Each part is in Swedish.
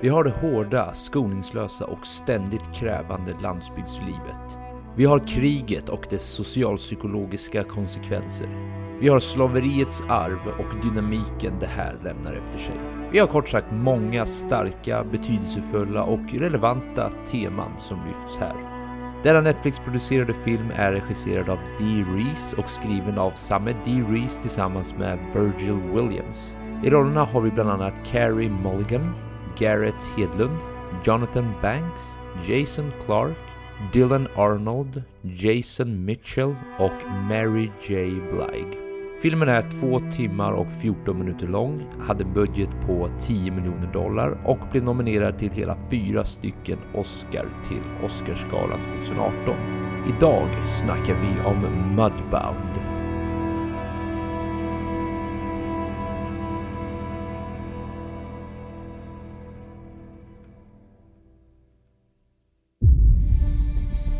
Vi har det hårda, skoningslösa och ständigt krävande landsbygdslivet. Vi har kriget och dess socialpsykologiska konsekvenser. Vi har slaveriets arv och dynamiken det här lämnar efter sig. Vi har kort sagt många starka, betydelsefulla och relevanta teman som lyfts här. Denna Netflix-producerade film är regisserad av Dee Reese och skriven av samme Dee Reese tillsammans med Virgil Williams. I rollerna har vi bland annat Carrie Mulligan, Garrett Hedlund, Jonathan Banks, Jason Clark, Dylan Arnold, Jason Mitchell och Mary J. Blige. Filmen är 2 timmar och 14 minuter lång, hade en budget på 10 miljoner dollar och blev nominerad till hela fyra stycken Oscar till Oscarsgalan 2018. Idag snackar vi om Mudbound.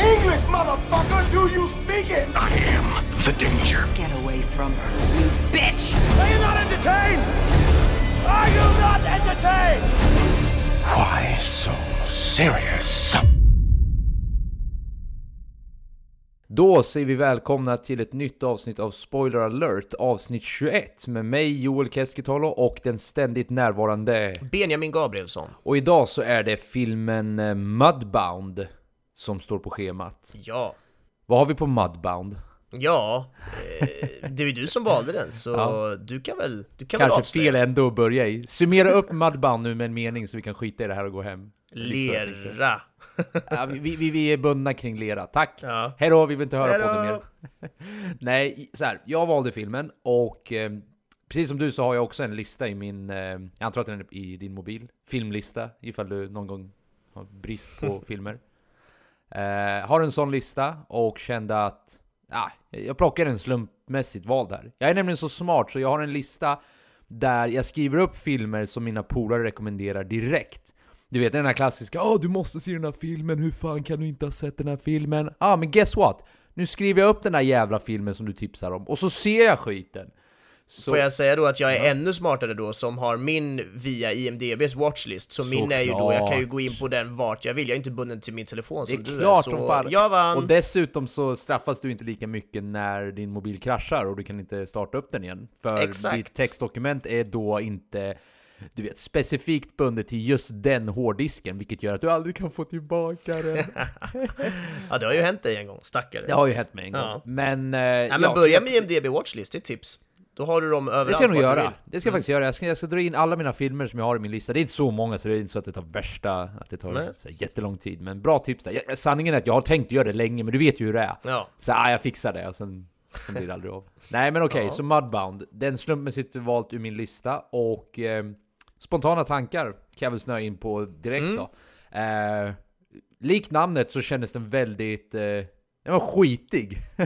English, motherfucker! Do you speak it? I am the danger. Get away from her, you bitch! Are you not entertained? Are you not entertained? Why so serious? Då säger vi välkomna till ett nytt avsnitt av Spoiler alert, avsnitt 21 med mig Joel Keskitalo och den ständigt närvarande. Benjamin Gabrielsson. Och idag så är det filmen eh, Mudbound som står på schemat. Ja. Vad har vi på Mudbound? Ja, eh, det är ju du som valde den så Ja. du kan väl, du kan väl Kanske avslöja. fel ändå att börja i. Summera upp Mudbound nu med en mening så vi kan skita i det här och gå hem. Lera. Ja, vi, vi, vi är bundna kring lera, tack! Ja. Hejdå, vi vill inte höra Hejdå. på det mer. Nej, så här, jag valde filmen och eh, precis som du så har jag också en lista i min, eh, jag antar att den är i din mobil, filmlista ifall du någon gång har brist på filmer. Eh, har en sån lista och kände att ah, jag plockar en slumpmässigt vald här. Jag är nämligen så smart så jag har en lista där jag skriver upp filmer som mina polare rekommenderar direkt. Du vet den här klassiska Åh du måste se den här filmen, hur fan kan du inte ha sett den här filmen? Ja ah, men guess what? Nu skriver jag upp den här jävla filmen som du tipsar om, och så ser jag skiten! Så, Får jag säga då att jag är ännu smartare då som har min via IMDBs watchlist, så min är ju då, jag kan ju gå in på den vart jag vill, jag är inte bunden till min telefon det som du är klart är, så jag vann! Och dessutom så straffas du inte lika mycket när din mobil kraschar och du kan inte starta upp den igen. För Exakt. ditt textdokument är då inte du vet, specifikt bundet till just den hårddisken, vilket gör att du aldrig kan få tillbaka den. Ja det har ju hänt dig en gång, stackare. Det har ju hänt mig en gång. Ja. Men... Eh, Nej men ja, börja så- med IMDB watchlist, det är ett tips. Då har du dem överallt Det ska jag nog göra. Det ska jag faktiskt göra. Jag ska, jag ska dra in alla mina filmer som jag har i min lista. Det är inte så många, så det är inte så att det tar värsta... Att det tar Nej. så här, jättelång tid. Men bra tips där. Jag, sanningen är att jag har tänkt göra det länge, men du vet ju hur det är. Ja. Så ah, jag fixar det, och sen, sen blir det aldrig av. Nej men okej, Ja. så Mudbound. Den slumpmässigt valt ur min lista, och eh, spontana tankar kan jag väl snöa in på direkt Mm. då. Eh, likt namnet så kändes den väldigt... Eh, den var skitig.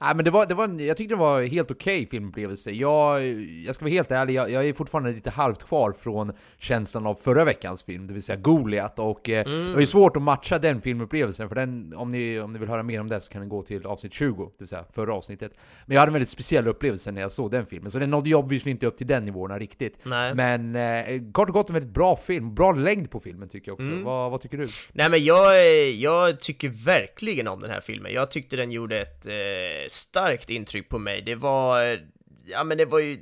Nej men det var, det var en, jag tyckte det var en helt okej filmupplevelse. Jag, jag ska vara helt ärlig, jag, jag är fortfarande lite halvt kvar från känslan av förra veckans film, det vill säga Goliat. Och eh, Mm. det ju svårt att matcha den filmupplevelsen, för den, om ni, om ni vill höra mer om det så kan ni gå till avsnitt 20, det vill säga förra avsnittet. Men jag hade en väldigt speciell upplevelse när jag såg den filmen, så den nådde ju obviously inte upp till den nivåerna riktigt. Nej. Men eh, kort och gott en väldigt bra film, bra längd på filmen tycker jag också. Mm. Vad, vad tycker du? Nej men jag, är- jag tycker verkligen om den här filmen. Jag tyckte den gjorde ett eh, starkt intryck på mig. Det var, ja men det var ju,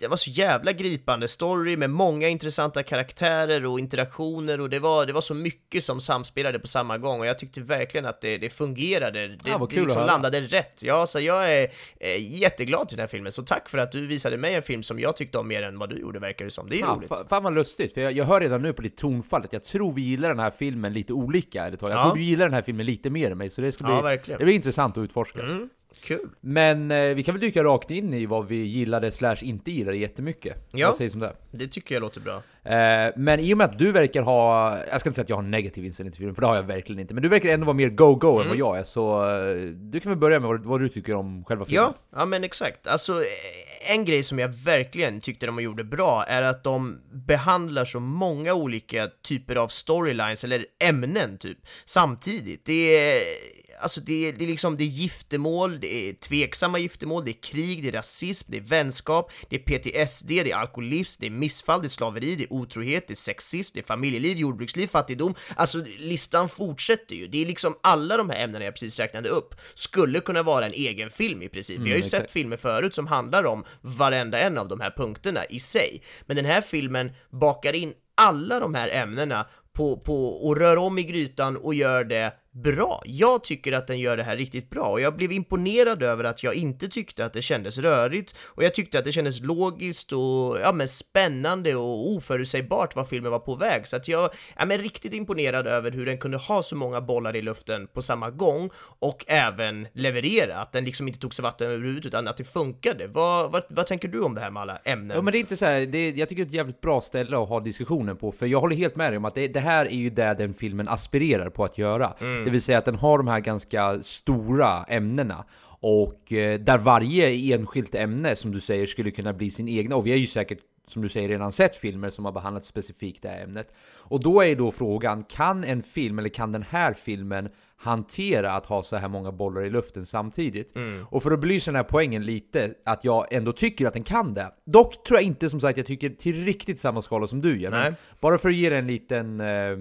det var så jävla gripande story med många intressanta karaktärer och interaktioner och det var, det var så mycket som samspelade på samma gång och jag tyckte verkligen att det, det fungerade. Det, Ja, det liksom landade rätt. Ja, så jag är eh, jätteglad till den här filmen, så tack för att du visade mig en film som jag tyckte om mer än vad du gjorde verkar det som. Det är Fan, roligt. fa- fan vad lustigt, för jag, jag hör redan nu på ditt tonfall att jag tror vi gillar den här filmen lite olika. Jag Ja. tror du gillar den här filmen lite mer än mig, så det ska bli, Ja, verkligen. det blir intressant att utforska. Mm. Kul. Men eh, vi kan väl dyka rakt in i vad vi gillade slash inte gillade jättemycket. Ja. Vad sägs om det? Det tycker jag låter bra. Eh, men i och med att du verkar ha, jag ska inte säga att jag har en negativ inställning till filmen, för det har jag verkligen inte. Men du verkar ändå vara mer go-go än vad Mm. jag är, så eh, du kan väl börja med vad, vad du tycker om själva filmen. Ja, ja men exakt. Alltså, eh, en grej som jag verkligen tyckte de gjorde bra är att de behandlar så många olika typer av storylines, eller ämnen typ, samtidigt. Det är, alltså det är, det är liksom, det är giftermål, det är tveksamma giftermål, det är krig, det är rasism, det är vänskap, det är PTSD, det är alkoholism, det är missfall, det är slaveri, det är otrohet, det är sexism, det är familjeliv, jordbruksliv, fattigdom. Alltså listan fortsätter ju. Det är liksom alla de här ämnena jag precis räknade upp skulle kunna vara en egen film i princip. Vi har ju Mm, sett exakt. filmer förut som handlar om varenda en av de här punkterna i sig. Men den här filmen bakar in alla de här ämnena på, på, och rör om i grytan och gör det bra. Jag tycker att den gör det här riktigt bra och jag blev imponerad över att jag inte tyckte att det kändes rörigt och jag tyckte att det kändes logiskt och ja, men spännande och oförutsägbart var filmen var på väg. Så att jag är men riktigt imponerad över hur den kunde ha så många bollar i luften på samma gång och även leverera, att den liksom inte tog sig vatten överhuvudtaget utan att det funkade. Vad, vad, vad tänker du om det här med alla ämnen? Ja men det är inte så här, det är, jag tycker det är ett jävligt bra ställe att ha diskussionen på, för jag håller helt med dig om att det, det här är ju det den filmen aspirerar på att göra. Det vill säga att den har de här ganska stora ämnena. Och eh, där varje enskilt ämne, som du säger, skulle kunna bli sin egna. Och vi har ju säkert, som du säger, redan sett filmer som har behandlat specifikt det här ämnet. Och då är ju då frågan, kan en film, eller kan den här filmen hantera att ha så här många bollar i luften samtidigt? Och för att belysa den här poängen lite, att jag ändå tycker att den kan det. Dock tror jag inte som sagt jag tycker till riktigt samma skala som du gör. Bara för att ge dig en liten, eh,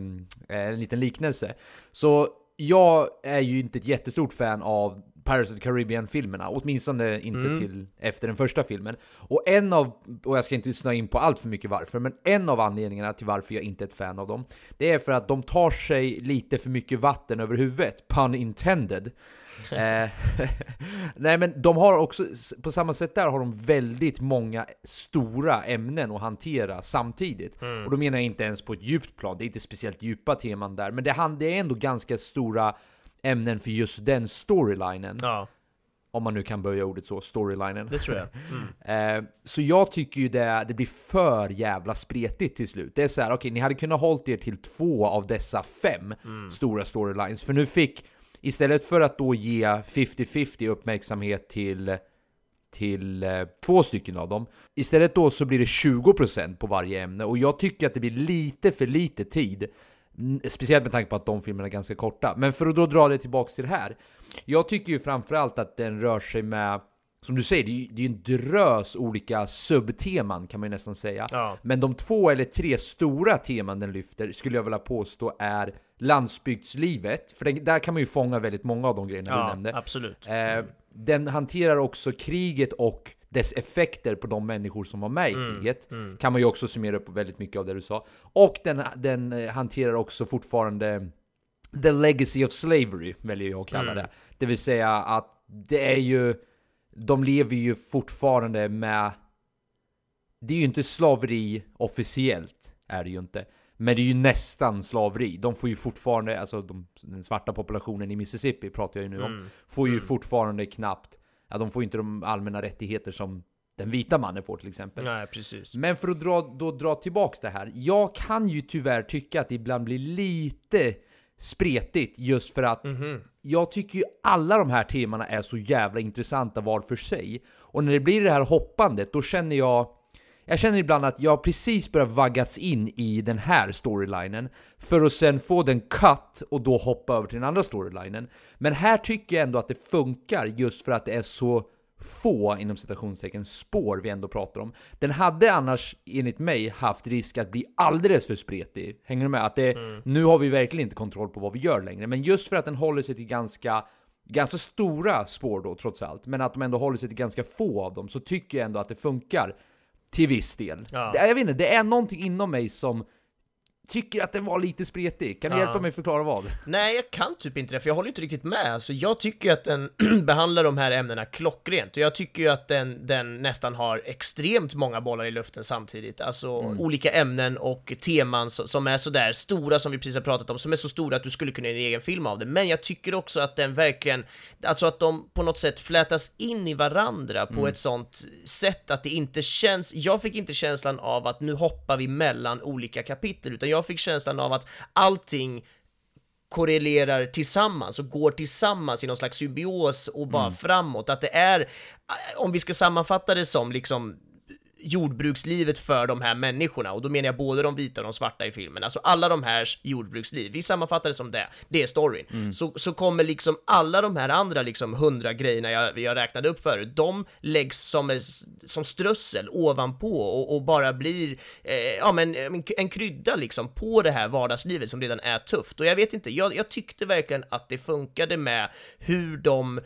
en liten liknelse. Så jag är ju inte ett jättestort fan av Pirates of the Caribbean-filmerna, åtminstone inte till efter den första filmen. Och en av, och jag ska inte snöa in på allt för mycket varför, men en av anledningarna till varför jag inte är ett fan av dem, det är för att de tar sig lite för mycket vatten över huvudet, pun intended. eh, nej men de har också, på samma sätt där har de väldigt många stora ämnen att hantera samtidigt. Och då menar jag inte ens på ett djupt plan, det är inte speciellt djupa teman där, men det, det är ändå ganska stora ämnen för just den storylinen. Ja, Om man nu kan böja ordet så, storylinen. det tror jag. Eh, så jag tycker ju det, det blir för jävla spretigt till slut. Det är så här, okej, ni hade kunnat hållit er till två av dessa fem stora storylines. För nu fick, istället för att då ge 50-50 uppmärksamhet till, till eh, två stycken av dem, istället då så blir det 20% på varje ämne. Och jag tycker att det blir lite för lite tid. Speciellt med tanke på att de filmerna är ganska korta. Men för att då dra det tillbaks till det här. Jag tycker ju framförallt att den rör sig med som du säger, det är ju det är ju en drös olika subteman kan man ju nästan säga. Ja. Men de två eller tre stora teman den lyfter skulle jag vilja påstå är landsbygdslivet, för den, där kan man ju fånga väldigt många av de grejerna du Ja, nämnde. absolut. Eh, den hanterar också kriget och dess effekter på de människor som var med i Mm, kriget. Kan man ju också summera upp väldigt mycket av det du sa. Och den, den eh, hanterar också fortfarande The Legacy of Slavery, väljer jag att kalla det. Det vill säga att det är ju, de lever ju fortfarande med, det är ju inte slaveri officiellt, är det ju inte. Men det är ju nästan slaveri. De får ju fortfarande, alltså de, den svarta populationen i Mississippi pratar jag ju nu om, får ju fortfarande knappt, ja de får inte de allmänna rättigheter som den vita mannen får till exempel. Nej, precis. Men för att dra, då dra tillbaks det här. Jag kan ju tyvärr tycka att det ibland blir lite spretigt just för att jag tycker ju alla de här temana är så jävla intressanta var för sig. Och när det blir det här hoppandet, då känner jag jag känner ibland att jag precis börjar vaggats in i den här storylinen för att sen få den cut och då hoppa över till den andra storylinen. Men här tycker jag ändå att det funkar just för att det är så få, inom citationstecken, spår vi ändå pratar om. Den hade annars, enligt mig, haft risk att bli alldeles för spretig. Hänger du med? Att det, Nu har vi verkligen inte kontroll på vad vi gör längre, men just för att den håller sig till ganska ganska stora spår då trots allt, men att de ändå håller sig till ganska få av dem, så tycker jag ändå att det funkar till viss del. Ja. Det, jag vet inte, det är någonting inom mig som tycker att den var lite spretig. Kan du Ja. hjälpa mig förklara vad? Nej, jag kan typ inte det, för jag håller inte riktigt med. Alltså, jag tycker att den behandlar de här ämnena klockrent, och jag tycker ju att den, den nästan har extremt många bollar i luften samtidigt. Alltså olika ämnen och teman so- som är sådär stora, som vi precis har pratat om, som är så stora att du skulle kunna göra en egen film av det. Men jag tycker också att den verkligen, alltså att de på något sätt flätas in i varandra på ett sånt sätt att det inte känns, jag fick inte känslan av att nu hoppar vi mellan olika kapitel, utan jag fick känslan av att allting korrelerar tillsammans och går tillsammans i någon slags symbios och bara framåt. Att det är, om vi ska sammanfatta det som liksom jordbrukslivet för de här människorna, och då menar jag både de vita och de svarta i filmen, alltså alla de här jordbruksliv, vi sammanfattar det som det, det är storyn. Så, så kommer liksom alla de här andra liksom hundra grejerna jag, jag räknade upp förut, de läggs som, som strössel ovanpå och, och bara blir, eh, ja men en, en krydda liksom på det här vardagslivet som redan är tufft. Och jag vet inte, jag, jag tyckte verkligen att det funkade med hur de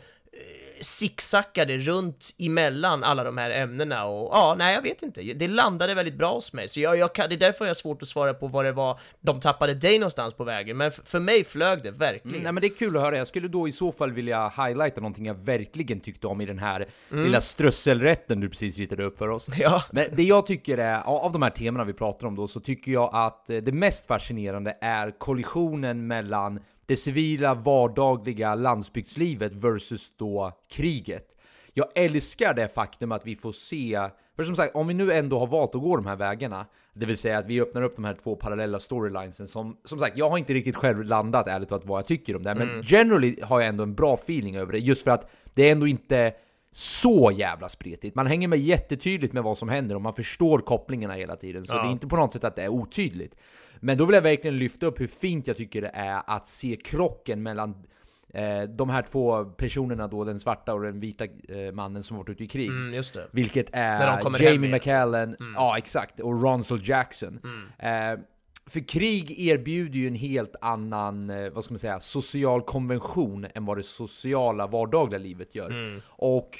zigzackade runt emellan alla de här ämnena och ja, nej jag vet inte, det landade väldigt bra hos mig, så jag, jag kan, det är därför jag har svårt att svara på vad det var de tappade dig någonstans på vägen, men för mig flög det verkligen. Nej men det är kul att höra, jag skulle då i så fall vilja highlighta någonting jag verkligen tyckte om i den här lilla strösselrätten du precis ritade upp för oss. Ja. Men det jag tycker är, av de här temana vi pratar om då, så tycker jag att eh, det mest fascinerande är kollisionen mellan det civila, vardagliga landsbygdslivet versus då kriget. Jag älskar det faktum att vi får se, för som sagt, om vi nu ändå har valt att gå de här vägarna, det vill säga att vi öppnar upp de här två parallella storylinesen som, som sagt, jag har inte riktigt själv landat ärligt talat vad jag tycker om det, men generally har jag ändå en bra feeling över det, just för att det är ändå inte så jävla spretigt. Man hänger med jättetydligt med vad som händer och man förstår kopplingarna hela tiden. Så det är inte på något sätt att det är otydligt. Men då vill jag verkligen lyfta upp hur fint jag tycker det är att se krocken mellan eh, de här två personerna då, den svarta och den vita eh, mannen som varit ute i krig. Mm. Vilket är Jamie. McCallan, ja exakt, och Ronsel Jackson. Eh, för krig erbjuder ju en helt annan, eh, vad ska man säga, social konvention än vad det sociala vardagliga livet gör. Och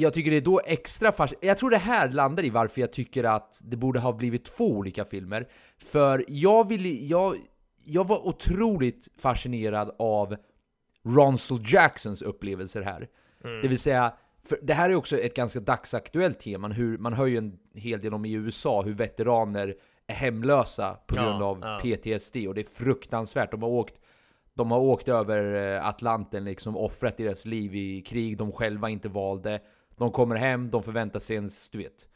jag tycker det är då extra fascinerande. Jag tror det här landar i varför jag tycker att det borde ha blivit två olika filmer. För jag vill, jag, jag var otroligt fascinerad av Ronsel Jacksons upplevelser här. Det vill säga, för det här är också ett ganska dagsaktuellt tema, hur, man hör ju en hel del om i USA hur veteraner är hemlösa på Ja, grund av ja. PTSD och det är fruktansvärt. De har åkt de har åkt över eh, Atlanten, liksom offrat deras liv i krig de själva inte valde. De kommer hem, de förväntar sig ens, du vet,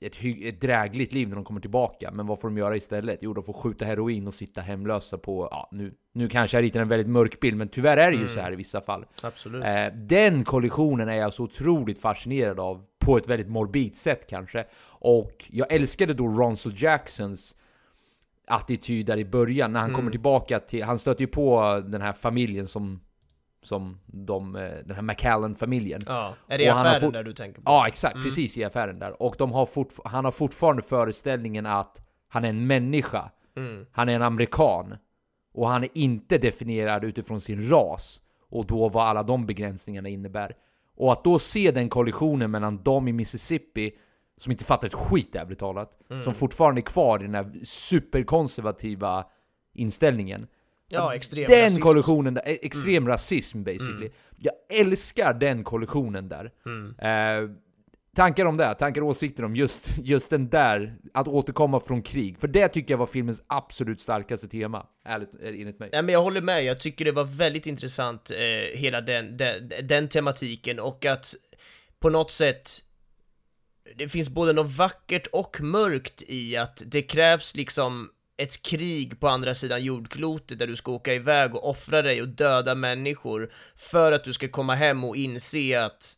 ett, ett drägligt liv när de kommer tillbaka. Men vad får de göra istället? Jo, de får skjuta heroin och sitta hemlösa på, ja, nu, nu kanske jag ritar en väldigt mörk bild, men tyvärr är det ju så här i vissa fall. Absolut. Eh, den kollisionen är jag så otroligt fascinerad av, på ett väldigt morbid sätt kanske. Och jag älskade då Ronsel Jacksons attityd där i början, när han kommer tillbaka till, han stöter ju på den här familjen som, som de, eh, den här McCallan-familjen. Ja, är det Och har affären fort- där du tänker på? Ja, exakt. Precis i affären där. Och de har fortf- han har fortfarande föreställningen att han är en människa. Han är en amerikan. Och han är inte definierad utifrån sin ras. Och då vad alla de begränsningarna innebär. Och att då se den kollisionen mellan dem i Mississippi, som inte fattar ett skit ärligt talat, som fortfarande är kvar i den här superkonservativa inställningen. Ja, extrem Den rasism. kollisionen där, e- extrem rasism basically. Jag älskar den kollisionen där. Eh, tankar om det, tankar och åsikter om just, just den där, att återkomma från krig. För det tycker jag var filmens absolut starkaste tema, ärligt eh, enligt mig. Nej men jag håller med, jag tycker det var väldigt intressant, eh, hela den, den, den tematiken och att på något sätt det finns både något vackert och mörkt i att det krävs liksom ett krig på andra sidan jordklotet där du ska åka iväg och offra dig och döda människor för att du ska komma hem och inse att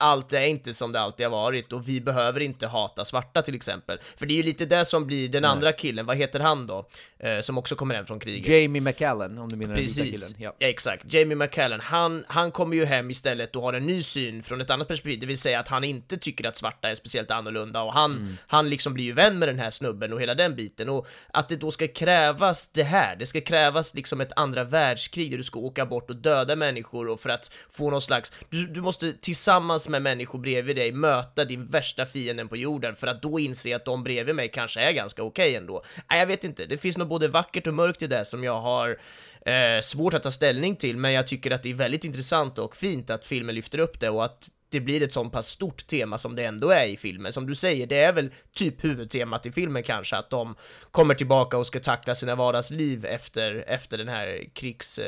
allt är inte som det alltid har varit och vi behöver inte hata svarta till exempel. För det är ju lite det som blir den andra killen, vad heter han då? Eh, som också kommer hem från kriget. Jamie McCallan, om du menar den vita Precis, killen. ja. exakt. Jamie McCallan, han, han kommer ju hem istället och har en ny syn från ett annat perspektiv, det vill säga att han inte tycker att svarta är speciellt annorlunda och han, Mm. han liksom blir ju vän med den här snubben och hela den biten och att det då ska krävas det här, det ska krävas liksom ett andra världskrig där du ska åka bort och döda människor och för att få någon slags, du, du måste tillsammans med människor bredvid dig möta din värsta fienden på jorden för att då inse att de bredvid mig kanske är ganska okej okay ändå. Nej, jag vet inte, det finns nog både vackert och mörkt i det som jag har eh, svårt att ta ställning till, men jag tycker att det är väldigt intressant och fint att filmen lyfter upp det och att det blir ett så pass stort tema som det ändå är i filmen. Som du säger, det är väl typ huvudtemat i filmen kanske, att de kommer tillbaka och ska tackla sina vardagsliv efter, efter den här krigs... Eh,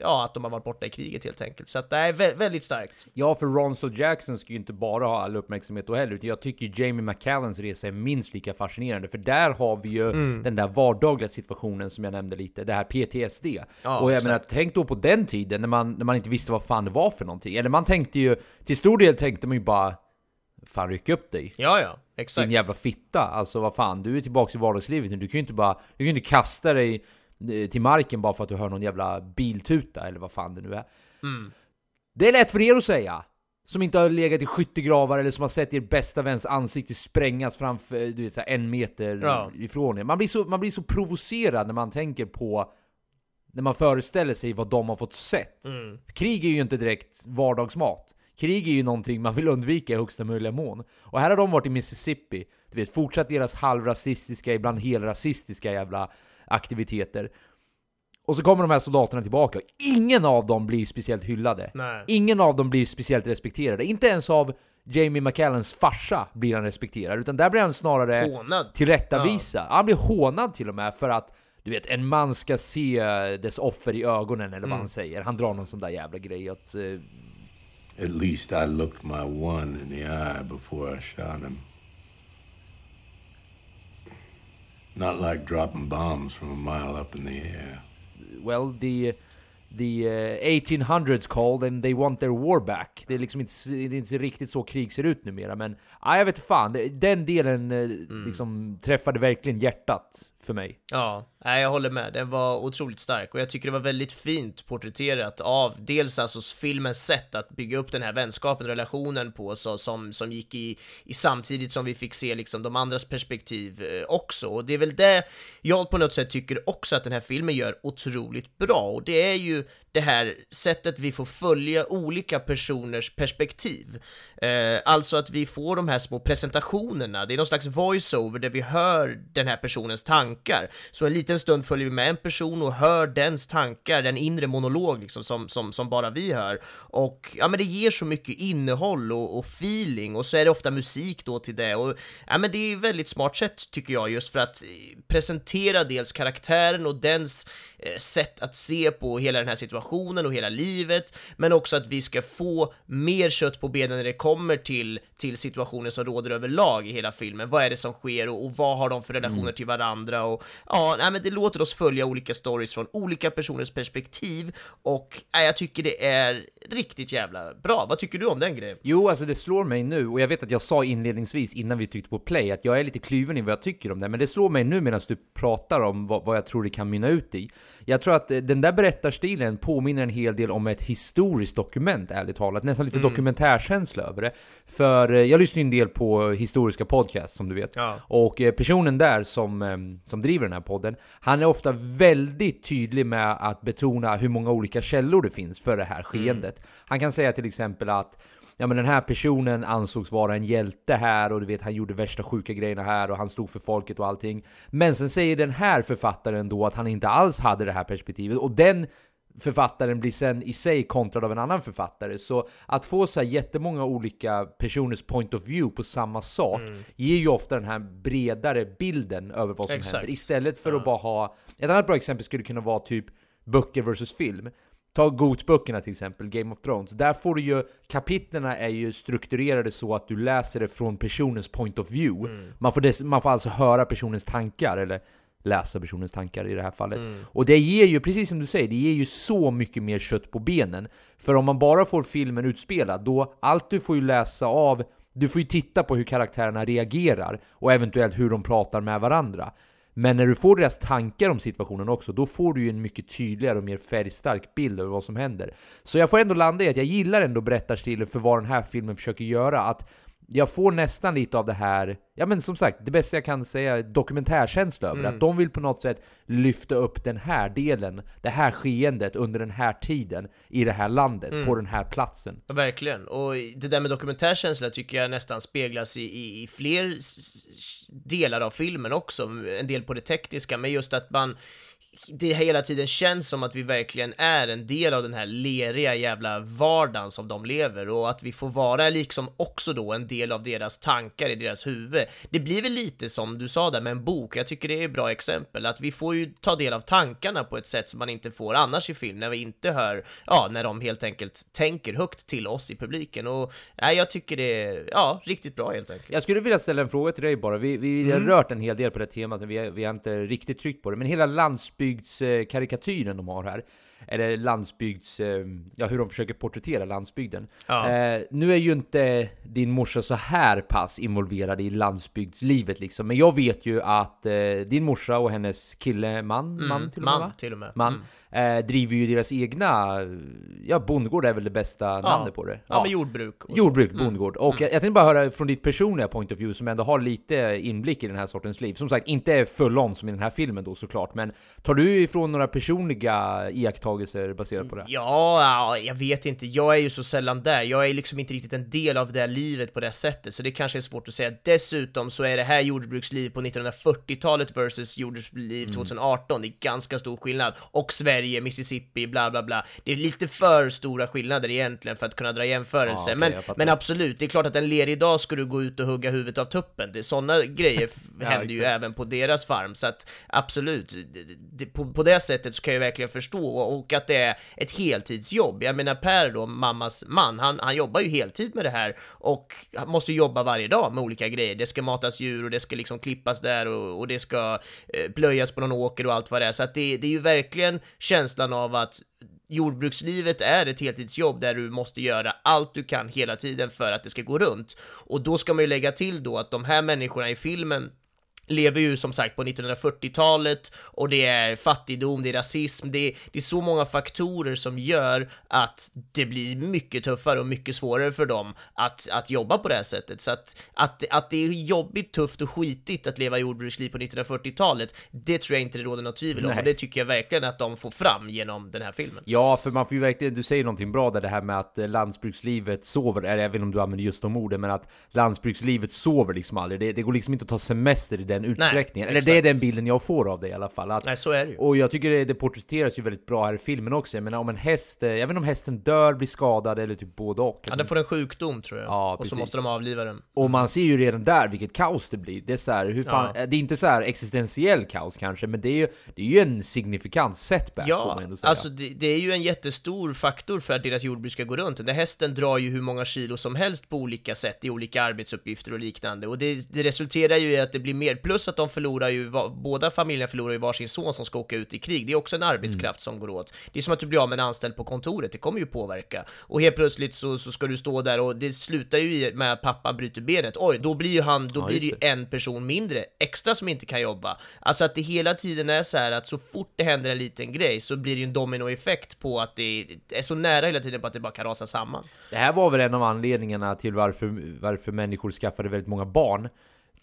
ja, att de har varit borta i kriget helt enkelt. Så att det är vä väldigt starkt. Ja, för Ronsel Jackson ska ju inte bara ha all uppmärksamhet då heller, utan jag tycker Jamie McCallens resa är minst lika fascinerande, för där har vi ju mm. den där vardagliga situationen som jag nämnde lite, det här PTSD. Ja, och jag exakt. menar, tänk då på den tiden när man, när man inte visste vad fan det var för någonting. Eller man tänkte ju till stor del tänkte man ju bara Fan ryck upp dig Ja ja, exakt Din jävla fitta, alltså vad fan, du är tillbaka i vardagslivet nu Du kan ju inte bara, du kan inte kasta dig eh, till marken bara för att du hör någon jävla biltuta eller vad fan det nu är mm. Det är lätt för er att säga som inte har legat i skyttegravar eller som har sett er bästa väns ansikte sprängas framför, du vet, så en meter ja. ifrån er. Man blir, så, man blir så provocerad när man tänker på när man föreställer sig vad de har fått sett. Mm. Krig är ju inte direkt vardagsmat. Krig är ju någonting man vill undvika i högsta möjliga mån. Och här har de varit i Mississippi, du vet, fortsatt deras halvrasistiska, ibland helrasistiska jävla aktiviteter. Och så kommer de här soldaterna tillbaka, och ingen av dem blir speciellt hyllade. Nej. Ingen av dem blir speciellt respekterade. Inte ens av Jamie McCallens farsa blir han respekterad, utan där blir han snarare hånad. tillrättavisa. Ja. Han blir hånad till och med för att du vet, en man ska se dess offer i ögonen eller vad mm. han säger. Han drar någon sån där jävla grej att... At least I looked my one in the eye before I shot him. Not like dropping bombs from a mile up in the air. Well, the the uh, 1800s called and they want their war back. Det är liksom inte, det är inte riktigt så krig ser ut numera, men ja, jag vet fan. Den delen uh, mm. liksom träffade verkligen hjärtat för mig. Ja, Nej, jag håller med. Den var otroligt stark och jag tycker det var väldigt fint porträtterat av dels alltså filmens sätt att bygga upp den här vänskapen, relationen på, så, som, som gick i, i samtidigt som vi fick se liksom de andras perspektiv eh, också. Och det är väl det jag på något sätt tycker också att den här filmen gör otroligt bra och det är ju det här sättet vi får följa olika personers perspektiv. Eh, alltså att vi får de här små presentationerna, det är någon slags voiceover där vi hör den här personens tankar. Så en liten stund följer vi med en person och hör dens tankar, den inre monolog liksom som, som, som bara vi hör. Och ja men det ger så mycket innehåll och, och feeling och så är det ofta musik då till det och ja men det är väldigt smart sätt tycker jag just för att presentera dels karaktären och dens sätt att se på hela den här situationen och hela livet, men också att vi ska få mer kött på benen när det kommer till, till situationer som råder överlag i hela filmen. Vad är det som sker och, och vad har de för relationer mm. till varandra? Och ja, nej, men det låter oss följa olika stories från olika personers perspektiv och nej, jag tycker det är riktigt jävla bra. Vad tycker du om den grejen? Jo, alltså det slår mig nu, och jag vet att jag sa inledningsvis innan vi tryckte på play att jag är lite kluven i vad jag tycker om det, men det slår mig nu medan du pratar om vad, vad jag tror det kan mynna ut i. Jag tror att eh, den där berättarstilen påminner en hel del om ett historiskt dokument, ärligt talat. Nästan lite mm. dokumentärkänsla över det. För eh, jag lyssnar ju en del på historiska podcasts, som du vet. Ja. Och eh, personen där som, som driver den här podden, han är ofta väldigt tydlig med att betona hur många olika källor det finns för det här skeendet. Mm. Han kan säga till exempel att ja men den här personen ansågs vara en hjälte här och du vet han gjorde värsta sjuka grejerna här och han stod för folket och allting. Men sen säger den här författaren då att han inte alls hade det här perspektivet och den författaren blir sen i sig kontrad av en annan författare. Så att få så här jättemånga olika personers point of view på samma sak mm. ger ju ofta den här bredare bilden över vad som Exakt. händer. Istället för ja. att bara ha... Ett annat bra exempel skulle kunna vara typ böcker versus film. Ta Gotböckerna till exempel, Game of Thrones. Där får du ju, kapitlerna är ju strukturerade så att du läser det från personens point of view. Mm. Man, får des, man får alltså höra personens tankar, eller läsa personens tankar i det här fallet. Mm. Och det ger ju, precis som du säger, det ger ju så mycket mer kött på benen. För om man bara får filmen utspelad, då allt du får ju läsa av, du får ju titta på hur karaktärerna reagerar och eventuellt hur de pratar med varandra. Men när du får deras tankar om situationen också, då får du ju en mycket tydligare och mer färgstark bild över vad som händer. Så jag får ändå landa i att jag gillar ändå berättarstilen för vad den här filmen försöker göra. Att jag får nästan lite av det här, ja men som sagt, det bästa jag kan säga är dokumentärkänsla över Mm. att de vill på något sätt lyfta upp den här delen, det här skeendet under den här tiden i det här landet, Mm. på den här platsen. Ja, verkligen. Och det där med dokumentärkänsla tycker jag nästan speglas i, i, i fler delar av filmen också. En del på det tekniska, men just att man det hela tiden känns som att vi verkligen är en del av den här leriga jävla vardagen som de lever och att vi får vara liksom också då en del av deras tankar i deras huvud. Det blir väl lite som du sa där med en bok, jag tycker det är ett bra exempel, att vi får ju ta del av tankarna på ett sätt som man inte får annars i film, när vi inte hör, ja, när de helt enkelt tänker högt till oss i publiken och nej, jag tycker det är, ja, riktigt bra helt enkelt. Jag skulle vilja ställa en fråga till dig bara. Vi, vi har Mm. rört en hel del på det temat, men vi har, vi har inte riktigt tryckt på det. Men hela landsbygdskarikatyren de har här, eller landsbygds... eh, Ja, hur de försöker porträttera landsbygden. Ja. Eh, nu är ju inte din morsa så här pass involverad i landsbygdslivet liksom, men jag vet ju att eh, din morsa och hennes kille, man, man till och med Mm, man va? till och med. Man, eh, driver ju deras egna, ja bondgård är väl det bästa namnet på det? Ja, men jordbruk. och så. Jordbruk, Mm. bondgård. Och jag, jag tänkte bara höra från ditt personliga point of view som ändå har lite inblick i den här sortens liv. Som sagt, inte full on som i den här filmen då såklart, men tar du ifrån några personliga iakttagelser baserat på det? Ja, ja, jag vet inte. Jag är ju så sällan där. Jag är liksom inte riktigt en del av det livet på det sättet, så det kanske är svårt att säga. Dessutom så är det här jordbruksliv på 1940-talet versus jordbruksliv 2018. Det är ganska stor skillnad. Och Sverige, Mississippi, bla bla bla. Det är lite för stora skillnader egentligen för att kunna dra jämförelser. Ja, okej, men, men absolut, det är klart att en lerig dag ska du gå ut och hugga huvudet av tuppen. Det, sådana grejer Ja, händer ju exakt. även på deras farm, så att absolut, det, på, på det sättet så kan jag verkligen förstå och, att det är ett heltidsjobb. Jag menar Per då, mammas man, han, han jobbar ju heltid med det här och måste ju jobba varje dag med olika grejer. Det ska matas djur och det ska liksom klippas där och, och det ska eh, plöjas på någon åker och allt vad det är. Så att det, det är ju verkligen känslan av att jordbrukslivet är ett heltidsjobb där du måste göra allt du kan hela tiden för att det ska gå runt. Och då ska man ju lägga till då att de här människorna i filmen lever ju som sagt på 1940-talet och det är fattigdom, det är rasism, det är, det är så många faktorer som gör att det blir mycket tuffare och mycket svårare för dem att, att jobba på det här sättet. Så att, att, att det är jobbigt, tufft och skitigt att leva jordbruksliv på 1940-talet, det tror jag inte det råder något tvivel om Nej. och det tycker jag verkligen att de får fram genom den här filmen. Ja, för man får ju verkligen, du säger någonting bra där, det här med att landsbygdslivet sover, eller inte om du använder just de orden, men att landsbygdslivet sover liksom aldrig. Det, det går liksom inte att ta semester i den utsträckningen. eller det är den bilden jag får av det i alla fall. Att, Nej, så är det ju. och jag tycker det, det porträtteras ju väldigt bra här i filmen också. Jag menar om en häst, jag vet inte om hästen dör, blir skadad eller typ både och. Ja, den får en sjukdom tror jag, Ja, och precis. så måste de avliva den. Och man ser ju redan där vilket kaos det blir. Det är så här, hur fan, Ja. det är inte så här existentiell kaos kanske, men det är ju, det är ju en signifikant setback får Ja, man ändå säga. alltså det, det är ju en jättestor faktor för att deras jordbruk ska gå runt. Den där hästen drar ju hur många kilo som helst på olika sätt i olika arbetsuppgifter och liknande och det, det resulterar ju i att det blir mer, plus att de förlorar ju, båda familjerna förlorar ju varsin son som ska åka ut i krig. Det är också en arbetskraft som går åt. Det är som att du blir av med en anställd på kontoret, det kommer ju påverka. Och helt plötsligt så, så ska du stå där och det slutar ju med att pappan bryter benet. Oj, då blir ju han, då Ja, blir det ju en person mindre, extra som inte kan jobba. Alltså att det hela tiden är så här att så fort det händer en liten grej så blir det ju en dominoeffekt på att det är så nära hela tiden på att det bara kan rasa samman. Det här var väl en av anledningarna till varför, varför människor skaffade väldigt många barn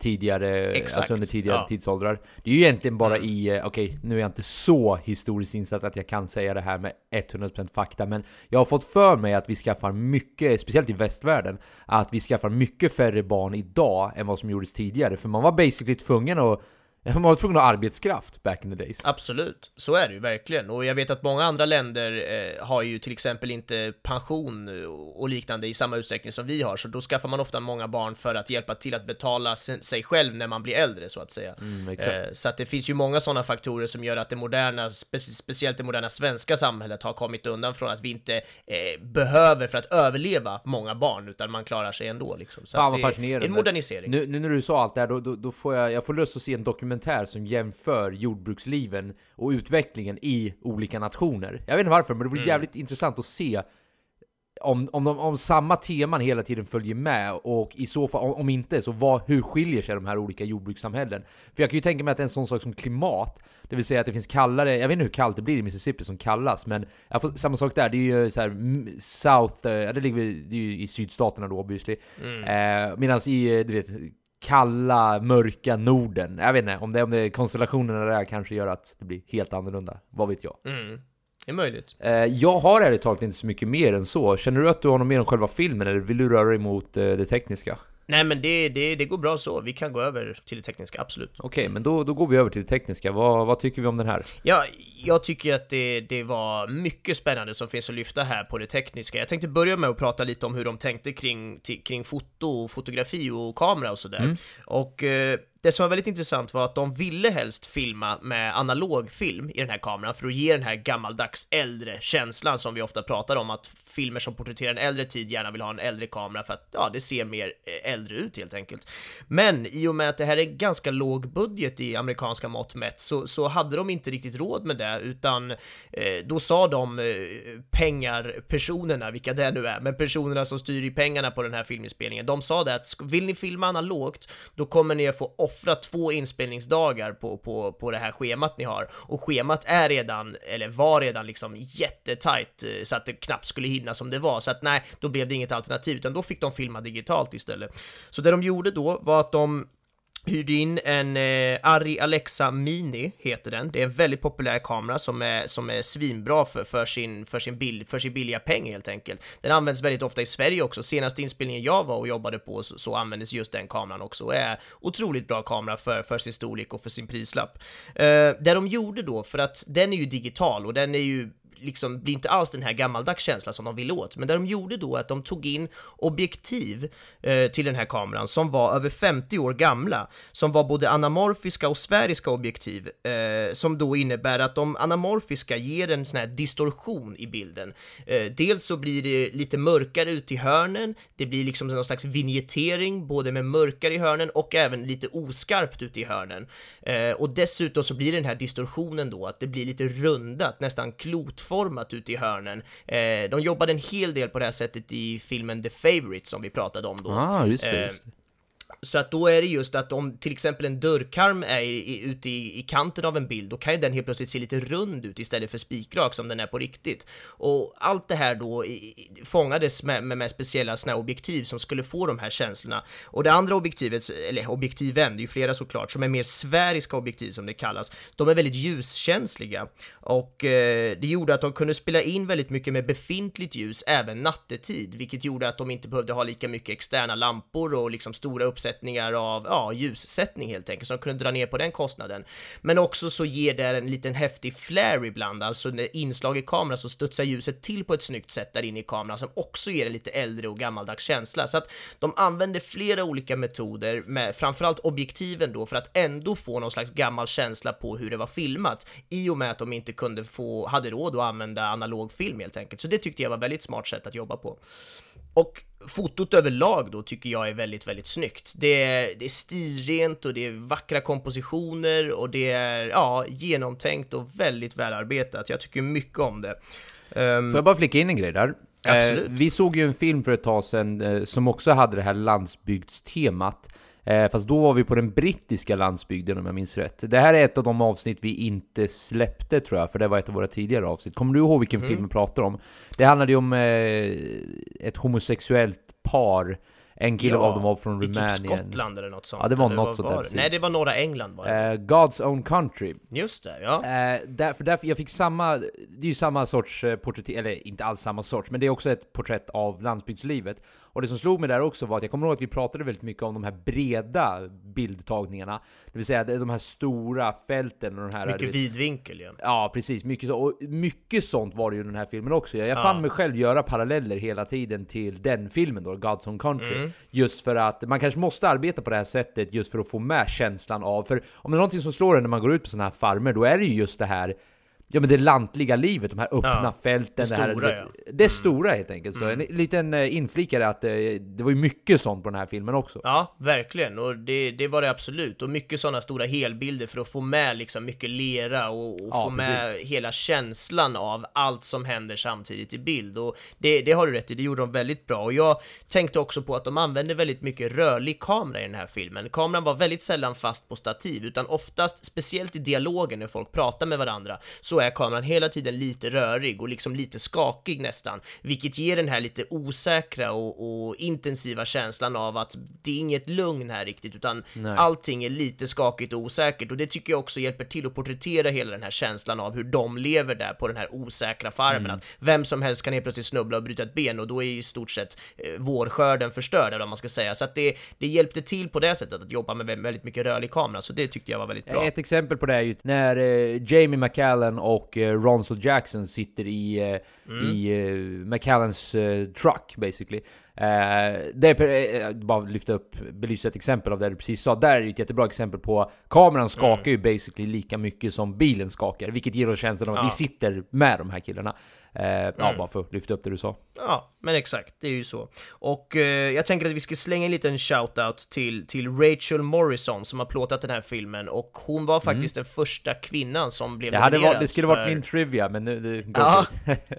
tidigare, Exakt, alltså under tidigare ja. tidsåldrar. Det är ju egentligen bara Mm. i, eh, okej, nu är jag inte så historiskt insatt att jag kan säga det här med 100% fakta, men jag har fått för mig att vi skaffar mycket, speciellt i västvärlden, att vi skaffar mycket färre barn idag än vad som gjordes tidigare, för man var basically tvungen att man var tvungen att ha arbetskraft back in the days. Absolut, så är det ju verkligen. Och jag vet att många andra länder eh, har ju till exempel inte pension och liknande i samma utsträckning som vi har, så då skaffar man ofta många barn för att hjälpa till att betala sig själv när man blir äldre, så att säga. Mm. Eh, så att det finns ju många sådana faktorer som gör att det moderna, spe speciellt det moderna svenska samhället har kommit undan från att vi inte eh, behöver för att överleva många barn, utan man klarar sig ändå liksom. Så Fan att det är en modernisering. Nu, nu när du sa allt det här, då, då, då får jag, jag får lust att se en dokumentär som jämför jordbruksliven och utvecklingen i olika nationer. Jag vet inte varför, men det vore Mm. jävligt intressant att se om, om, de, om samma teman hela tiden följer med och i så fall, om, om inte, så vad, hur skiljer sig de här olika jordbrukssamhällen? För jag kan ju tänka mig att en sån sak som klimat, det vill säga att det finns kallare, jag vet inte hur kallt det blir i Mississippi som kallas, men får, samma sak där, det är ju så här, South, eh, det ligger det är ju i sydstaterna då obviously, Mm. eh, medan i, eh, du vet, kalla, mörka Norden, jag vet inte, om det, om det konstellationerna där kanske gör att det blir helt annorlunda, vad vet jag? Mm. Det är möjligt. Eh, jag har ärligt talat inte så mycket mer än så. Känner du att du har något mer om själva filmen, eller vill du röra dig mot eh, det tekniska? Nej men det, det, det går bra så, vi kan gå över till det tekniska, absolut. Okej, men då, då går vi över till det tekniska. Vad, vad tycker vi om den här? Ja, jag tycker att det, det var mycket spännande som finns att lyfta här på det tekniska. Jag tänkte börja med att prata lite om hur de tänkte kring, kring foto, fotografi och kamera och sådär. Mm. Och eh, det som var väldigt intressant var att de ville helst filma med analog film i den här kameran för att ge den här gammaldags äldre känslan som vi ofta pratar om att filmer som porträtterar en äldre tid gärna vill ha en äldre kamera för att ja, det ser mer eh, äldre ut helt enkelt. Men i och med att det här är ganska låg budget i amerikanska mått mätt så, så hade de inte riktigt råd med det utan eh, då sa de eh, pengarpersonerna, vilka det nu är, men personerna som styr i pengarna på den här filminspelningen, de sa det att vill ni filma analogt, då kommer ni att få offra två inspelningsdagar på, på, på det här schemat ni har. Och schemat är redan, eller var redan liksom jättetajt, eh, så att det knappt skulle hinna som det var. Så att nej, då blev det inget alternativ, utan då fick de filma digitalt istället. Så det de gjorde då var att de hyrde in en eh, Arri Alexa Mini, heter den. Det är en väldigt populär kamera som är, som är svinbra för, för, sin, för, sin bild, för sin billiga peng helt enkelt. Den används väldigt ofta i Sverige också. Senaste inspelningen jag var och jobbade på så, så användes just den kameran också och är otroligt bra kamera för, för sin storlek och för sin prislapp. Eh, det de gjorde då, för att den är ju digital och den är ju liksom blir inte alls den här gammaldags känslan som de ville åt. Men det de gjorde då är att de tog in objektiv eh, till den här kameran som var över 50 år gamla, som var både anamorfiska och sfäriska objektiv, eh, som då innebär att de anamorfiska ger en sån här distorsion i bilden. Eh, dels så blir det lite mörkare ut i hörnen, det blir liksom någon slags vignettering, både med mörkare i hörnen och även lite oskarpt ute i hörnen. Eh, och dessutom så blir det den här distorsionen då, att det blir lite rundat, nästan klotformat ute i hörnen. Eh, de jobbade en hel del på det här sättet i filmen The Favourite som vi pratade om då. Ah, just det. Eh, Just det så att då är det just att om till exempel en dörrkarm är i, i, ute i, i kanten av en bild, då kan ju den helt plötsligt se lite rund ut istället för spikrak som den är på riktigt. Och allt det här då i, i- fångades med, med, med speciella såna här objektiv som skulle få de här känslorna. Och det andra objektivet, eller objektiven, det är ju flera såklart, som är mer sfäriska objektiv som det kallas, de är väldigt ljuskänsliga. Och eh, det gjorde att de kunde spela in väldigt mycket med befintligt ljus även nattetid, vilket gjorde att de inte behövde ha lika mycket externa lampor och liksom stora uppsättningar av ja, ljussättning helt enkelt, så de kunde dra ner på den kostnaden. Men också så ger det en liten häftig flare ibland, alltså när inslag i kameran så studsar ljuset till på ett snyggt sätt där inne i kameran som också ger en lite äldre och gammaldags känsla. Så att de använder flera olika metoder med framförallt objektiven då för att ändå få någon slags gammal känsla på hur det var filmat i och med att de inte kunde få, hade råd att använda analog film helt enkelt. Så det tyckte jag var väldigt smart sätt att jobba på. Och fotot överlag då tycker jag är väldigt, väldigt snyggt. Det är, det är stilrent och det är vackra kompositioner och det är ja, genomtänkt och väldigt välarbetat. Jag tycker mycket om det. Ehm, Får jag bara flika in en grej där? Absolut. Eh, vi såg ju en film för ett tag sedan eh, som också hade det här landsbygdstemat. Eh, fast då var vi på den brittiska landsbygden om jag minns rätt. Det här är ett av de avsnitt vi inte släppte tror jag, för det var ett av våra tidigare avsnitt. Kommer du ihåg vilken Mm. film vi pratar om? Det handlade ju om eh, ett homosexuellt par. En kille av dem var från typ Rumänien. Skottland eller något sånt. Ja, det var något vad sånt var där, precis. Nej, det var norra England var det. Eh, God's Own Country. Just det, ja. Eh, därför, därför jag fick samma, det är ju samma sorts eh, porträtt, eller inte alls samma sorts, men det är också ett porträtt av landsbygdslivet. Och det som slog mig där också var att jag kommer ihåg att vi pratade väldigt mycket om de här breda bildtagningarna. Det vill säga de här stora fälten och de här... Mycket vidvinkel ju. Ja, precis. Mycket, så, och mycket sånt var det ju i den här filmen också. Jag, jag fann mig själv göra paralleller hela tiden till den filmen då, God's Own Country. Mm. Just för att man kanske måste arbeta på det här sättet just för att få med känslan av... För om det är någonting som slår en när man går ut på sådana här farmer, då är det ju just det här ja men det lantliga livet, de här öppna Ja, fälten, det det, här, stora, det, ja. Mm. det stora helt enkelt. Så en liten eh, inflikare att eh, det var ju mycket sånt på den här filmen också. Ja, verkligen. Och det, det var det absolut. Och mycket sådana stora helbilder för att få med liksom mycket lera och, och Ja, få med hela känslan av allt som händer samtidigt i bild. Och det, det har du rätt i, det gjorde de väldigt bra. Och jag tänkte också på att de använde väldigt mycket rörlig kamera i den här filmen. Kameran var väldigt sällan fast på stativ, utan oftast, speciellt i dialogen när folk pratar med varandra, så är kameran hela tiden lite rörig och liksom lite skakig nästan, vilket ger den här lite osäkra och, och intensiva känslan av att det är inget lugn här riktigt, utan Nej. allting är lite skakigt och osäkert och det tycker jag också hjälper till att porträttera hela den här känslan av hur de lever där på den här osäkra farmen, att vem som helst kan helt plötsligt snubbla och bryta ett ben och då är i stort sett eh, vårskörden förstörd, eller vad man ska säga, så att det, det hjälpte till på det sättet att jobba med vä- väldigt mycket rörlig kamera, så det tyckte jag var väldigt bra. Ett exempel på det är ju när eh, Jamie McCallan och eh, Ronson Jackson sitter i, eh, Mm. i eh, McCallans truck basically. Eh, det är, eh, bara lyfta upp, belysa ett exempel av det du precis sa. Där är ju ett jättebra exempel på kameran skakar Mm. ju basically lika mycket som bilen skakar, vilket ger oss känslan av att Ja. vi sitter med de här killarna. Eh, Ja, Mm. bara för att lyfta upp det du sa. Ja, men exakt, det är ju så. Och eh, jag tänker att vi ska slänga en liten shout-out till, till Rachel Morrison som har plåtat den här filmen och hon var faktiskt den första kvinnan som blev Mm. Det, hade nominerad varit, det skulle för... varit min trivia, men nu... Det, Ja,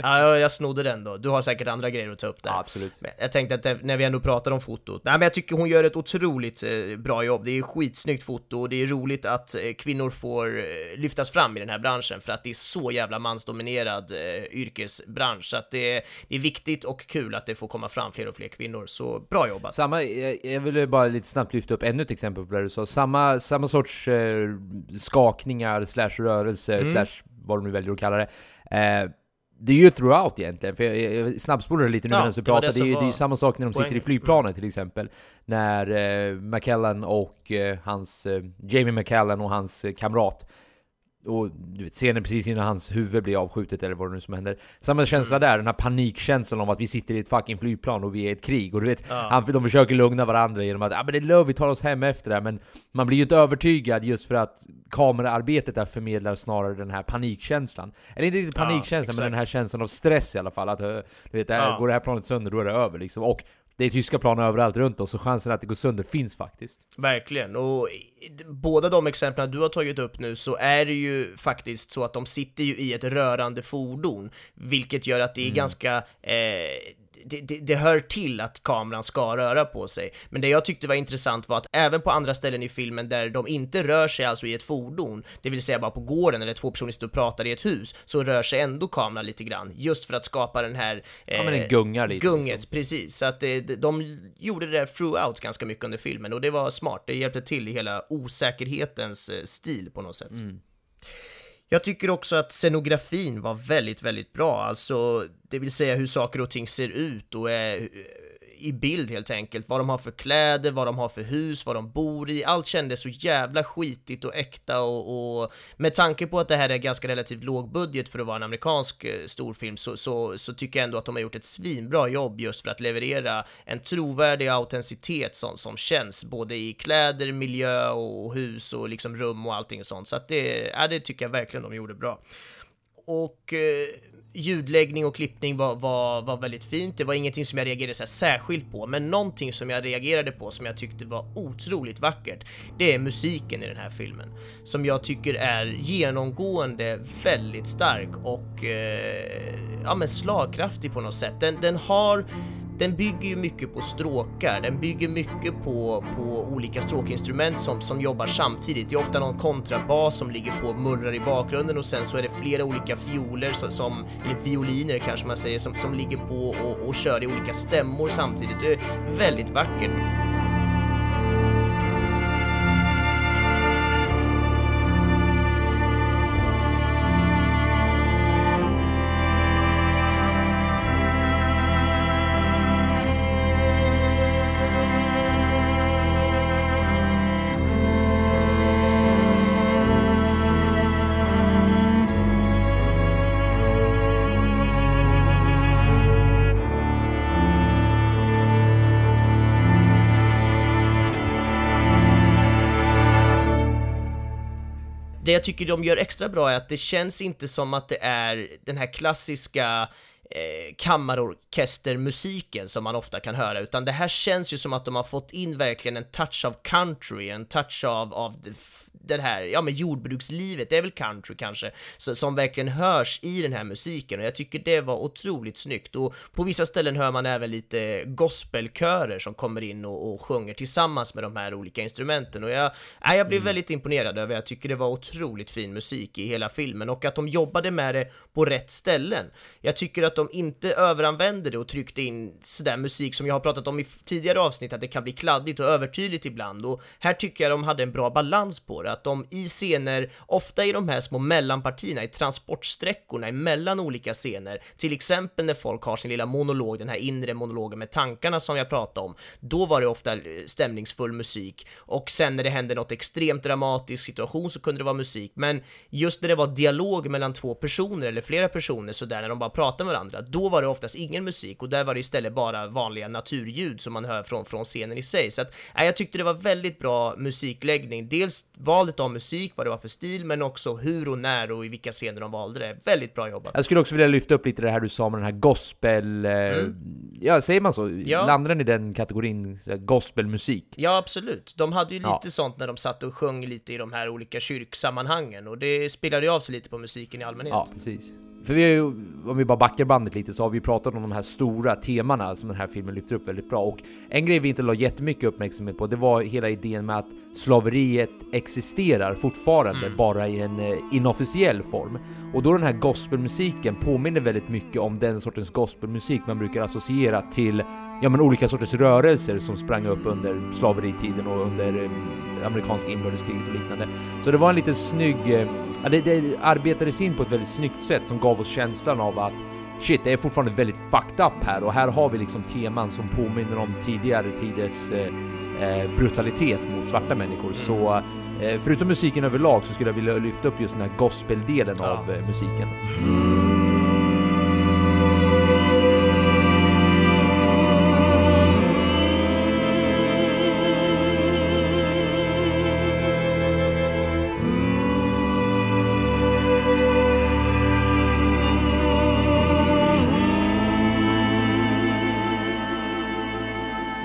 ja, jag snodde den då. Du har säkert andra grejer att ta upp där. Ja, absolut. Men jag tänkte att det, när vi ändå pratar om fotot, nej men jag tycker hon gör ett otroligt eh, bra jobb. Det är skitsnyggt foto och det är roligt att eh, kvinnor får eh, lyftas fram i den här branschen för att det är så jävla mansdominerad yrkesbransch. Så att det, är- det är viktigt och kul att det får komma fram fler och fler kvinnor. Så bra jobbat! Samma, jag, ville bara lite snabbt lyfta upp ännu ett exempel på det du sa. Samma, samma sorts skakningar, slash rörelse, Mm. slash vad du nu väljer att kalla det. Det är ju throughout egentligen, för jag, jag, snabbspolade lite nu Ja, medan du pratade. det Det, är ju- det är samma sak när de sitter i flygplanet till exempel. När eh, McKellen och eh, hans, eh, Jamie McKellen och hans eh, kamrat och du vet, scenen precis innan hans huvud blir avskjutet eller vad det nu som händer. Samma känsla Mm. där, den här panikkänslan om att vi sitter i ett fucking flygplan och vi är i ett krig. Och du vet, Ja. han, de försöker lugna varandra genom att ah, men det är lugnt, vi tar oss hem efter det här. Men man blir ju inte övertygad just för att kameraarbetet där förmedlar snarare den här panikkänslan. Eller inte riktigt Ja, panikkänslan, men den här känslan av stress i alla fall. Att eh, du vet, det här, Ja. går det här planet sönder då är det över liksom. Och det är tyska plan överallt runt oss, så chansen att det går sönder finns faktiskt. Verkligen, och båda de exemplen du har tagit upp nu så är det ju faktiskt så att de sitter ju i ett rörande fordon, vilket gör att det är ganska eh, det, det, det hör till att kameran ska röra på sig. Men det jag tyckte var intressant var att även på andra ställen i filmen där de inte rör sig alltså i ett fordon, det vill säga bara på gården eller två personer sitter och pratar i ett hus, så rör sig ändå kameran lite grann, just för att skapa den här eh, Ja, men den gungar lite, Gunget, liksom. precis. Så att det, det- de gjorde det där throughout ganska mycket under filmen och det var smart. Det hjälpte till i hela osäkerhetens eh, stil på något sätt. Jag tycker också att scenografin var väldigt, väldigt bra, alltså det vill säga hur saker och ting ser ut och är i bild helt enkelt, vad de har för kläder, vad de har för hus, vad de bor i, allt kändes så jävla skitigt och äkta och, och med tanke på att det här är ganska relativt låg budget för att vara en amerikansk eh, storfilm så, så, så tycker jag ändå att de har gjort ett svinbra jobb just för att leverera en trovärdig autenticitet som, som känns både i kläder, miljö och hus och liksom rum och allting sånt. Så att det, ja, det tycker jag verkligen de gjorde bra. Och eh, ljudläggning och klippning var, var, var väldigt fint. Det var ingenting som jag reagerade så här särskilt på, men någonting som jag reagerade på som jag tyckte var otroligt vackert, det är musiken i den här filmen. Som jag tycker är genomgående väldigt stark och eh, ja, men slagkraftig på något sätt. Den, den har den bygger ju mycket på stråkar, den bygger mycket på, på olika stråkinstrument som, som jobbar samtidigt. Det är ofta någon kontrabas som ligger på och mullrar i bakgrunden och sen så är det flera olika fioler som, som eller violiner kanske man säger, som, som ligger på och, och kör i olika stämmor samtidigt. Det är väldigt vackert. Det jag tycker de gör extra bra är att det känns inte som att det är den här klassiska eh, kammarorkestermusiken som man ofta kan höra, utan det här känns ju som att de har fått in verkligen en touch av country, en touch av, av den här, ja men jordbrukslivet, det är väl country kanske, så, som verkligen hörs i den här musiken. Och jag tycker det var otroligt snyggt. Och på vissa ställen hör man även lite gospelkörer som kommer in och, och sjunger tillsammans med de här olika instrumenten. Och jag, nej, jag blev Mm. väldigt imponerad över, jag tycker det var otroligt fin musik i hela filmen. Och att de jobbade med det på rätt ställen. Jag tycker att de inte överanvände det och tryckte in sådär musik som jag har pratat om i tidigare avsnitt, att det kan bli kladdigt och övertydligt ibland. Och här tycker jag de hade en bra balans på det, att de i scener, ofta i de här små mellanpartierna, i transportsträckorna emellan olika scener, till exempel när folk har sin lilla monolog, den här inre monologen med tankarna som jag pratade om, då var det ofta eh, stämningsfull musik. Och sen när det hände något extremt dramatisk situation så kunde det vara musik, men just när det var dialog mellan två personer eller flera personer sådär, när de bara pratade med varandra, då var det oftast ingen musik. Och där var det istället bara vanliga naturljud som man hör från, från scenen i sig. Så att, nej, jag tyckte det var väldigt bra musikläggning, dels valet av musik, vad det var för stil, men också hur och när och i vilka scener de valde det. Väldigt bra jobbat. Jag skulle också vilja lyfta upp lite det här du sa med den här gospel... Eh, Ja, säger man så? Mm. Ja. Landar den i den kategorin, gospelmusik? Ja, absolut. De hade ju lite Ja. sånt när de satt och sjöng lite i de här olika kyrksammanhangen och det spelade ju av sig lite på musiken i allmänhet. Ja, precis. För vi har ju, om vi bara backar bandet lite, så har vi pratat om de här stora temana som den här filmen lyfter upp väldigt bra. Och en grej vi inte la jättemycket uppmärksamhet på, det var hela idén med att slaveriet existerar fortfarande, bara i en eh, inofficiell form. Och då den här gospelmusiken påminner väldigt mycket om den sortens gospelmusik man brukar associera till ja, men olika sorters rörelser som sprang upp under slaveritiden och under eh, amerikanska inbördeskriget och liknande. Så det var en lite snygg, eh, ja, det, det arbetades in på ett väldigt snyggt sätt som gav oss känslan av att shit, det är fortfarande väldigt fucked up här och här har vi liksom teman som påminner om tidigare tiders eh, eh, brutalitet mot svarta människor. Så eh, förutom musiken överlag så skulle jag vilja lyfta upp just den här gospeldelen Ja. av eh, musiken.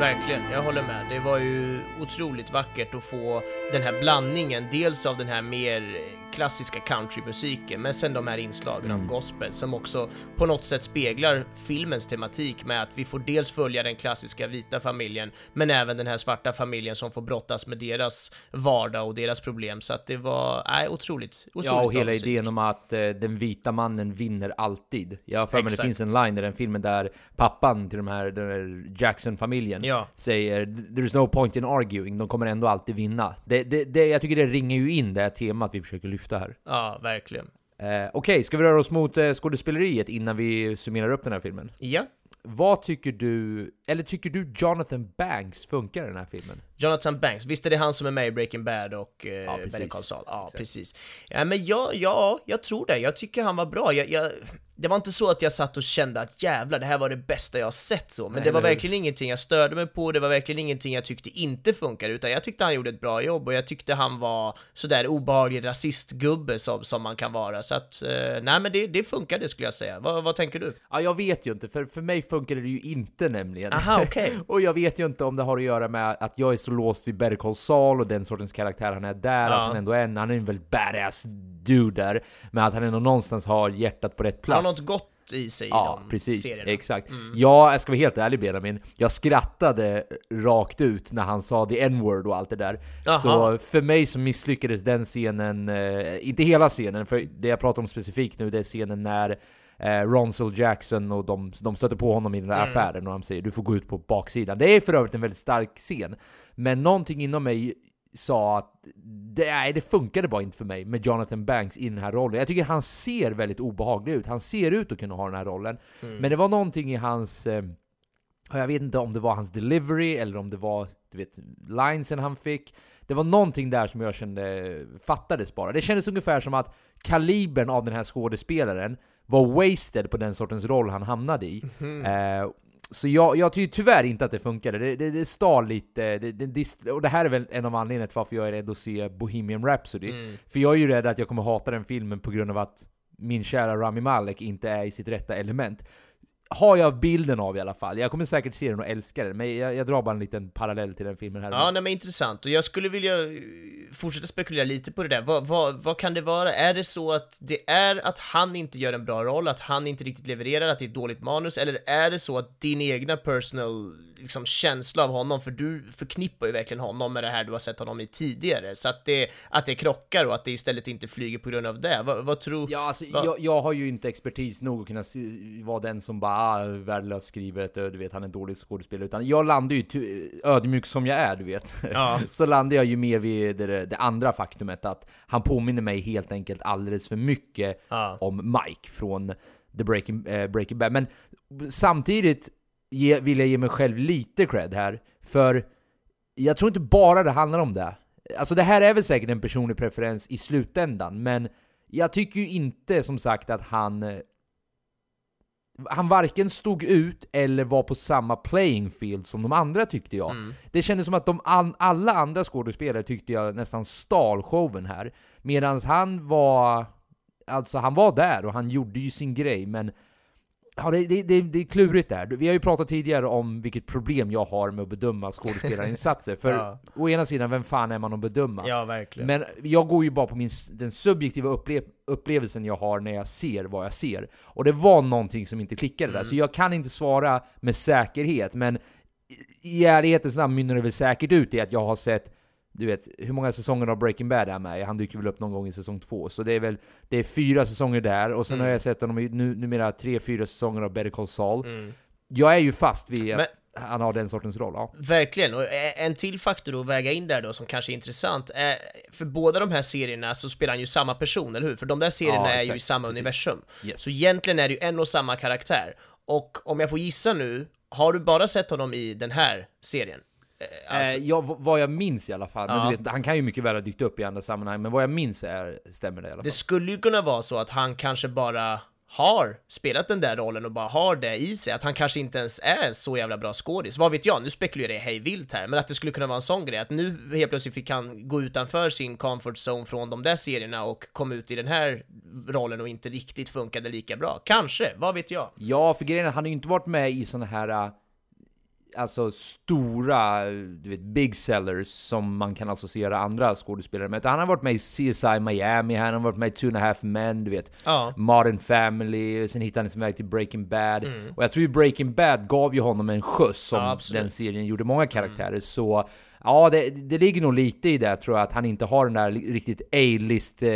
Verkligen, jag håller med. Det var ju otroligt vackert att få den här blandningen, dels av den här mer klassiska countrymusiken, men sen de här inslagen av gospel som också på något sätt speglar filmens tematik med att vi får dels följa den klassiska vita familjen, men även den här svarta familjen som får brottas med deras vardag och deras problem. Så att det var, nej, otroligt, otroligt Ja, och hela musik. idén om att eh, den vita mannen vinner alltid. Jag har för mig det finns en line i den filmen där pappan till de här, den här Jackson-familjen Ja. Säger “There's no point in arguing, de kommer ändå alltid vinna”. Det, det, det, jag tycker det ringer ju in det här temat vi försöker lyfta här. Ja, verkligen. Eh, Okej, ska vi röra oss mot eh, skådespeleriet innan vi summerar upp den här filmen? Ja, Vad tycker du, eller tycker du Jonathan Banks funkar i den här filmen? Jonathan Banks, visst är det han som är med i Breaking Bad och eh, Ja. Better Call Saul? Ja, Exakt. precis. Ja, men ja, ja, jag tror det. Jag tycker han var bra. Jag, jag, det var inte så att jag satt och kände att jävlar, det här var det bästa jag har sett så, men Nej, det var verkligen ingenting jag störde mig på, det var verkligen ingenting jag tyckte inte funkar, utan jag tyckte han gjorde ett bra jobb och jag tyckte han var sådär obehaglig rasistgubbe som, som man kan vara, så att, eh, nej men det, det funkade skulle jag säga. Vad, vad tänker du? Ja, jag vet ju inte, för, för mig funkar det ju inte nämligen. Aha, okej. och jag vet ju inte om det har att göra med att jag är så låst vid Better Call Saul och den sortens karaktär han är där, Ja. att han ändå är en, han är en väldigt badass dude där, men att han ändå någonstans har hjärtat på rätt Han plats. har något gott i sig i Ja, de precis. serierna. Exakt. Ja, jag ska vara helt ärlig Benjamin. Jag skrattade rakt ut när han sa the n-word och allt det där. Jaha. Så för mig så misslyckades den scenen, eh, inte hela scenen, för det jag pratar om specifikt nu det är scenen när eh, Ronsel Jackson och de, de stöter på honom i den där affären och de säger du får gå ut på baksidan. Det är för övrigt en väldigt stark scen. Men någonting inom mig sa att det, nej, det funkade bara inte för mig med Jonathan Banks i den här rollen. Jag tycker han ser väldigt obehaglig ut. Han ser ut att kunna ha den här rollen. Men det var någonting i hans... Eh, jag vet inte om det var hans delivery eller om det var du vet, linesen han fick. Det var någonting där som jag kände fattades bara. Det kändes ungefär som att kalibern av den här skådespelaren var wasted på den sortens roll han hamnade i. Eh, så jag, jag tycker tyvärr inte att det funkade. Det, det, det stal lite, det, det, och det här är väl en av anledningarna till varför jag är rädd att se Bohemian Rhapsody. Mm. För jag är ju rädd att jag kommer hata den filmen på grund av att min kära Rami Malek inte är i sitt rätta element. Har jag bilden av i alla fall. Jag kommer säkert se den och älska den, men jag, jag drar bara en liten parallell till den filmen här. Ja, nej men intressant. Och jag skulle vilja eh, fortsätta spekulera lite på det där. Vad, vad, vad kan det vara? Är det så att det är att han inte gör en bra roll, att han inte riktigt levererar, att det är ett dåligt manus? Eller är det så att din egna personal liksom, känsla av honom, för du förknippar ju verkligen honom med det här du har sett honom i tidigare, så att det, att det krockar och att det istället inte flyger på grund av det. Vad, vad tror... Ja, alltså, jag, jag har ju inte expertis nog att kunna se, vara den som bara ah, värdelöst skrivet, och du vet han är en dålig skådespelare. Utan jag landar ju, ty- ödmjuk som jag är, du vet. Ja. så landar jag ju mer vid det, det andra faktumet att han påminner mig helt enkelt alldeles för mycket Ja. om Mike från The Breaking, eh, Breaking Bad. Men samtidigt ge, vill jag ge mig själv lite cred här, för jag tror inte bara det handlar om det. Alltså det här är väl säkert en personlig preferens i slutändan, men jag tycker ju inte som sagt att han... Han varken stod ut eller var på samma playing field som de andra tyckte jag. Mm. Det kändes som att de an, alla andra skådespelare tyckte jag nästan stal showen här. Medan han var... Alltså han var där och han gjorde ju sin grej, men... Ja, det, det, det, det är klurigt där. Vi har ju pratat tidigare om vilket problem jag har med att bedöma skådespelarinsatser. För Ja. å ena sidan, vem fan är man att bedöma? Ja, verkligen. Men jag går ju bara på min, den subjektiva upple upplevelsen jag har när jag ser vad jag ser. Och det var någonting som inte klickade där, så jag kan inte svara med säkerhet, men i ärlighetens namn mynnar det väl säkert ut i att jag har sett du vet, hur många säsonger av Breaking Bad är han med? Han dyker väl upp någon gång i säsong två, så det är väl det är fyra säsonger där, och sen Mm. har jag sett honom i nu, numera tre, fyra säsonger av Better Call Saul. Mm. Jag är ju fast vid att Men- han har den sortens roll, ja. Verkligen, och en till faktor att väga in där då som kanske är intressant, är, för båda de här serierna så spelar han ju samma person, eller hur? För de där serierna Ja, är ju i samma Precis. universum. Yes. Så egentligen är det ju en och samma karaktär. Och om jag får gissa nu, har du bara sett honom i den här serien? Eh, Alltså, eh, ja, v- vad jag minns i alla fall, Ja. vet, han kan ju mycket väl ha dykt upp i andra sammanhang, men vad jag minns är, stämmer det i alla fall. det skulle ju kunna vara så att han kanske bara har spelat den där rollen och bara har det i sig, att han kanske inte ens är så jävla bra skådis. Vad vet jag, nu spekulerar jag hej vilt här, men att det skulle kunna vara en sån grej, att nu helt plötsligt fick han gå utanför sin comfort zone från de där serierna och kom ut i den här rollen och inte riktigt funkade lika bra. Kanske, vad vet jag? Ja, för grejen är, han har ju inte varit med i såna här äh, Alltså stora, du vet, big sellers som man kan associera andra skådespelare med. Han har varit med i CSI Miami, han har varit med i Two and a half men, du vet. Ja. Modern Family, sen hittade han sin väg till Breaking Bad. Mm. Och jag tror ju Breaking Bad gav ju honom en skjuts som Ja, den serien gjorde många karaktärer. Så ja, det, det ligger nog lite i det tror jag, att han inte har den där riktigt A-list eh,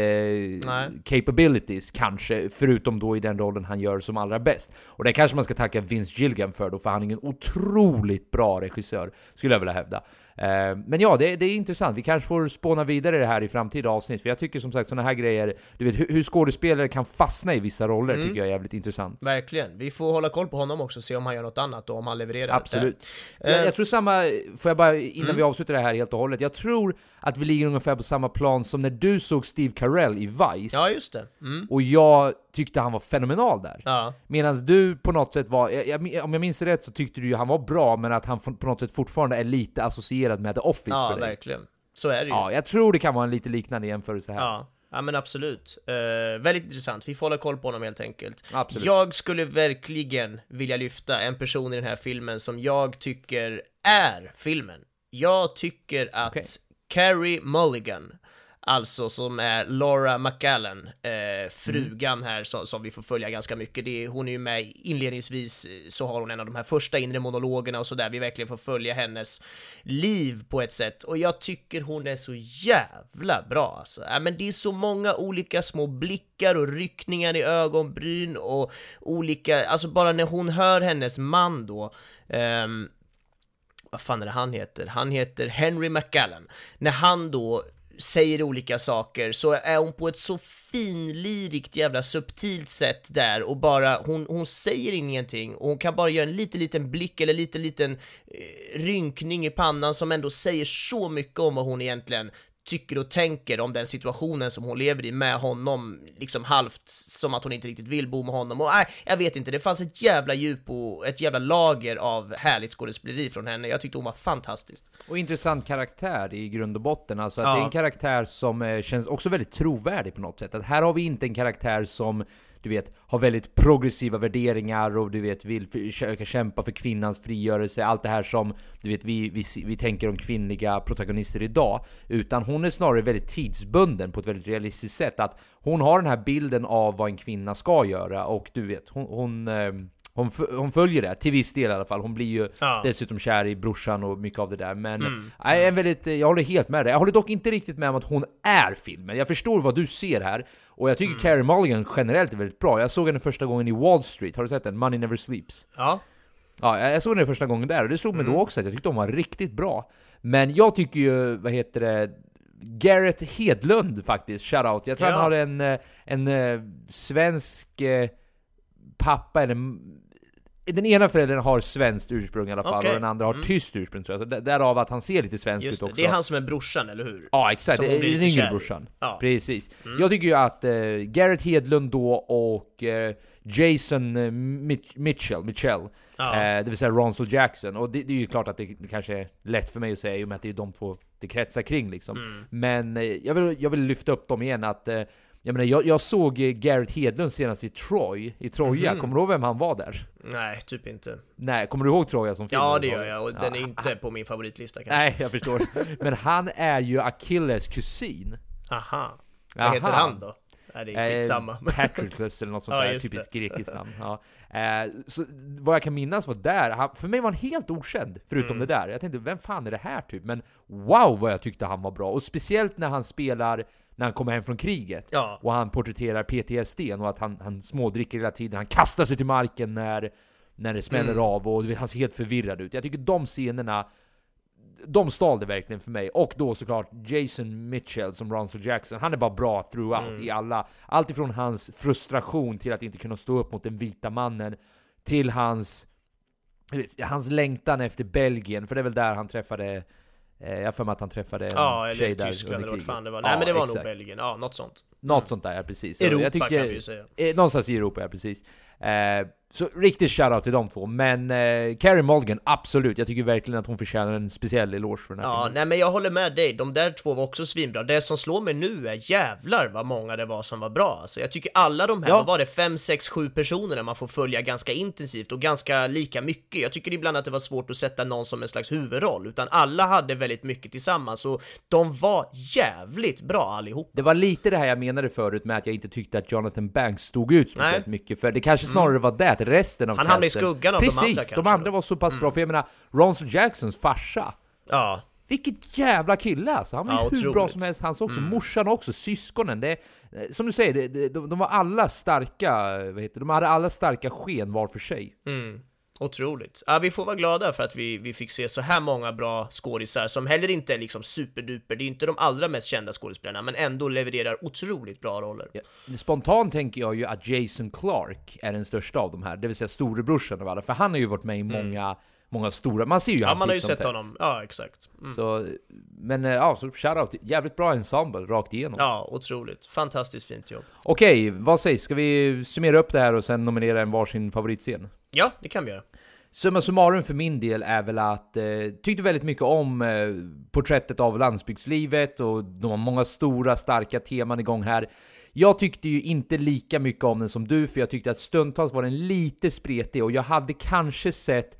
capabilities kanske, förutom då i den rollen han gör som allra bäst. Och det kanske man ska tacka Vince Gilligan för då, för han är en otroligt bra regissör, skulle jag vilja hävda. Eh, Men ja, det, det är intressant. Vi kanske får spåna vidare det här i framtida avsnitt, för jag tycker som sagt sådana här grejer, du vet hur, skådespelare kan fastna i vissa roller, Mm. tycker jag är jävligt intressant. Verkligen. Vi får hålla koll på honom också, se om han gör något annat och om han levererar. Absolut. där. Jag, Eh, jag tror samma, får jag bara innan Mm. vi avslutar det här helt och hållet, jag tror att vi ligger ungefär på samma plan som när du såg Steve Carell i Vice, Ja, just det. Mm. och jag tyckte han var fenomenal där. Ja. Medan du på något sätt var, jag, jag, om jag minns rätt så tyckte du ju han var bra, men att han på något sätt fortfarande är lite associerad med The Office Ja, för dig. verkligen. Så är det ju. Ja, jag tror det kan vara en lite liknande jämförelse här. Ja, ja men absolut. Eh, väldigt intressant, vi får hålla koll på honom helt enkelt. Absolut. Jag skulle verkligen vilja lyfta en person i den här filmen som jag tycker är filmen. Jag tycker att Okej. Carrie Mulligan, alltså som är Laura McAllen, eh, frugan här som, som vi får följa ganska mycket. Det är, hon är ju med inledningsvis, eh, så har hon en av de här första inre monologerna och sådär, vi verkligen får följa hennes liv på ett sätt. Och jag tycker hon är så jävla bra alltså. Ja, men det är så många olika små blickar och ryckningar i ögonbryn och olika, alltså bara när hon hör hennes man då, ehm, vad fan är det han heter? Han heter Henry McAllen. När han då säger olika saker så är hon på ett så finlirigt jävla subtilt sätt där och bara, hon, hon säger ingenting. Och hon kan bara göra en liten liten blick eller liten liten eh, rynkning i pannan som ändå säger så mycket om vad hon egentligen tycker och tänker om den situationen som hon lever i med honom, liksom halvt som att hon inte riktigt vill bo med honom. Och nej, jag vet inte, det fanns ett jävla djup och ett jävla lager av härligt skådespeleri från henne. Jag tyckte hon var fantastisk. Och intressant karaktär i grund och botten. Alltså att Ja. det är en karaktär som eh, känns också väldigt trovärdig på något sätt. Att här har vi inte en karaktär som du vet, har väldigt progressiva värderingar och du vet, vill försöka kämpa för kvinnans frigörelse, allt det här som du vet, vi, vi, vi tänker om kvinnliga protagonister idag. Utan hon är snarare väldigt tidsbunden på ett väldigt realistiskt sätt. Att hon har den här bilden av vad en kvinna ska göra och du vet, hon, hon eh, hon, hon följer det, till viss del i alla fall. Hon blir ju Ja. dessutom kär i brorsan och mycket av det där. Men Mm. nej, en väldigt, jag håller helt med dig. Jag håller dock inte riktigt med om att hon är filmen. Jag förstår vad du ser här. Och jag Mm. tycker Carey Mulligan generellt är väldigt bra. Jag såg henne första gången i Wall Street. Har du sett den? Money Never Sleeps. Ja, Ja, jag jag såg den första gången där och det slog mig Mm. då också att jag tyckte hon var riktigt bra. Men jag tycker ju, vad heter det, Garrett Hedlund faktiskt, shoutout. Jag tror Ja. han har en, eh, en eh, svensk eh, pappa, eller den ena föräldern har svenskt ursprung i alla fall, Okej. och den andra har Mm. tyskt ursprung tror jag. Så där- därav att han ser lite svensk ut också. Det är han som är brorsan, eller hur? Ja exakt, Som det hon är blir den yngre brorsan. Ja. Precis. Mm. Jag tycker ju att eh, Garrett Hedlund då och eh, Jason eh, Mitch- Mitchell, Mitchell Ja. eh, det vill säga Ronsel Jackson, och det, det är ju klart att det, det kanske är lätt för mig att säga i och med att det är de två det kretsar kring liksom. Mm. Men eh, jag, vill, jag vill lyfta upp dem igen att eh, jag, menar, jag, jag såg eh, Garrett Hedlund senast i Troy, i Troja, Mhm. kommer du ihåg vem han var där? Nej, typ inte. Nej, kommer du ihåg Troja som film? Ja, det gör jag, och den är inte på min favoritlista kanske. Nej, jag förstår. Men han är ju Achilles kusin. Aha. Vad heter Aha. han då? Nej, det är Eh, skitsamma. Patroclus eller något sånt Ja, där, typiskt grekiskt namn. Ja. Eh, så vad jag kan minnas var där, han, för mig var han helt okänd, förutom Mm. det där. Jag tänkte, vem fan är det här typ? Men wow vad jag tyckte han var bra, och speciellt när han spelar när han kommer hem från kriget Ja. och han porträtterar PTSD och att han, han smådricker hela tiden, han kastar sig till marken när, när det smäller Mm. av och han ser helt förvirrad ut. Jag tycker de scenerna de stal det verkligen för mig. Och då såklart Jason Mitchell som Ronsel Jackson. Han är bara bra throughout Mm. i alla. Allt ifrån hans frustration till att inte kunna stå upp mot den vita mannen. Till hans, hans längtan efter Belgien. För det är väl där han träffade jag har för mig att han träffade en Ja, eller tjej där Tyskland under kriget. fan det var. Nej Ja, men det var exakt. nog Belgien, ja något sånt. Något sånt där, ja, precis. Så Europa tycker, kan vi ju säga. Eh, någonstans i Europa, ja precis. Eh, så riktigt shoutout till de två. Men eh, Carey Mulligan, absolut. Jag tycker verkligen att hon förtjänar en speciell eloge för den här Ja, filmen. nej men jag håller med dig, de där två var också svinbra. Det som slår mig nu är jävlar vad många det var som var bra. Alltså, jag tycker alla de här, Ja. vad var det, fem, sex, sju personerna man får följa ganska intensivt och ganska lika mycket. Jag tycker ibland att det var svårt att sätta någon som en slags huvudroll, utan alla hade väldigt mycket tillsammans och de var jävligt bra allihop. Det var lite det här jag menade förut med att jag inte tyckte att Jonathan Banks stod ut speciellt Nej. mycket. För det kanske snarare var det, att resten av Han hamnade i skuggan av de Precis, andra de kanske andra då. var så pass bra. För jag menar, Ronson Jacksons farsa. Ja, Vilket jävla kille alltså! Han var Ja, hur otroligt. bra som helst, hans också. Morsan också, syskonen. Det, eh, som du säger, det, det, de, de var alla starka, eh, vad heter de hade alla starka sken var för sig. Mm. Otroligt. Ja, vi får vara glada för att vi, vi fick se så här många bra skådisar som heller inte är liksom superduper, det är inte de allra mest kända skådespelarna, men ändå levererar otroligt bra roller. Ja, Spontant tänker jag ju att Jason Clark är den största av de här, det vill säga storebrorsan av alla, för han har ju varit med i många, många stora, man ser ju Mm. Ja, man har ju som sett tätt. honom. Ja, exakt. Mm. Så, men eh, ja, så shoutout, jävligt bra ensemble rakt igenom. Ja, otroligt. Fantastiskt fint jobb. Okej, vad sägs? Ska vi summera upp det här och sen nominera en varsin favoritscen? Ja, det kan vi göra. Summa summarum för min del är väl att eh, tyckte väldigt mycket om eh, porträttet av landsbygdslivet och de har många stora starka teman igång här. Jag tyckte ju inte lika mycket om den som du, för jag tyckte att stundtals var den lite spretig och jag hade kanske sett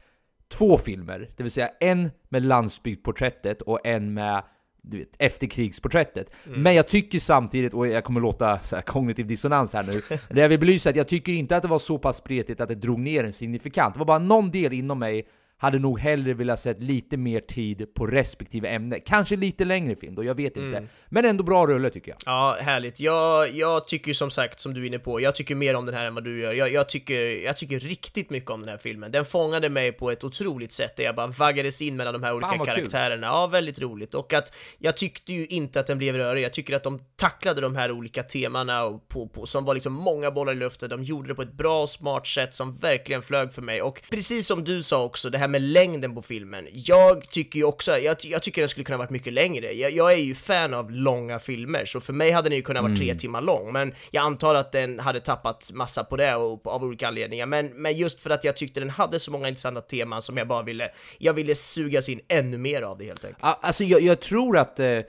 två filmer, det vill säga en med landsbygdsporträttet och en med du vet, efterkrigsporträttet. Men jag tycker samtidigt, och jag kommer låta så här kognitiv dissonans här nu, det jag vill belysa är att jag tycker inte att det var så pass spretigt att det drog ner en signifikant. Det var bara någon del inom mig hade nog hellre velat sett lite mer tid på respektive ämne. Kanske lite längre film då, jag vet inte. Men ändå bra rulle tycker jag. Ja, härligt. Jag, jag tycker som sagt, som du är inne på, jag tycker mer om den här än vad du gör. Jag, jag, tycker, jag tycker riktigt mycket om den här filmen. Den fångade mig på ett otroligt sätt, där jag bara vaggades in mellan de här olika vad kul. karaktärerna. Ja, väldigt roligt. Och att jag tyckte ju inte att den blev rörig. Jag tycker att de tacklade de här olika temana och på, på, som var liksom många bollar i luften. De gjorde det på ett bra och smart sätt som verkligen flög för mig. Och precis som du sa också, det här med längden på filmen. Jag tycker ju också, jag, jag tycker den skulle kunna varit mycket längre. Jag, jag, är ju fan av långa filmer, så för mig hade den ju kunnat vara tre Mm. timmar lång, men jag antar att den hade tappat massa på det och, av olika anledningar. Men, men just för att jag tyckte den hade så många intressanta teman som jag bara ville, jag ville sugas in ännu mer av det helt enkelt. Alltså jag, jag tror att... Eh,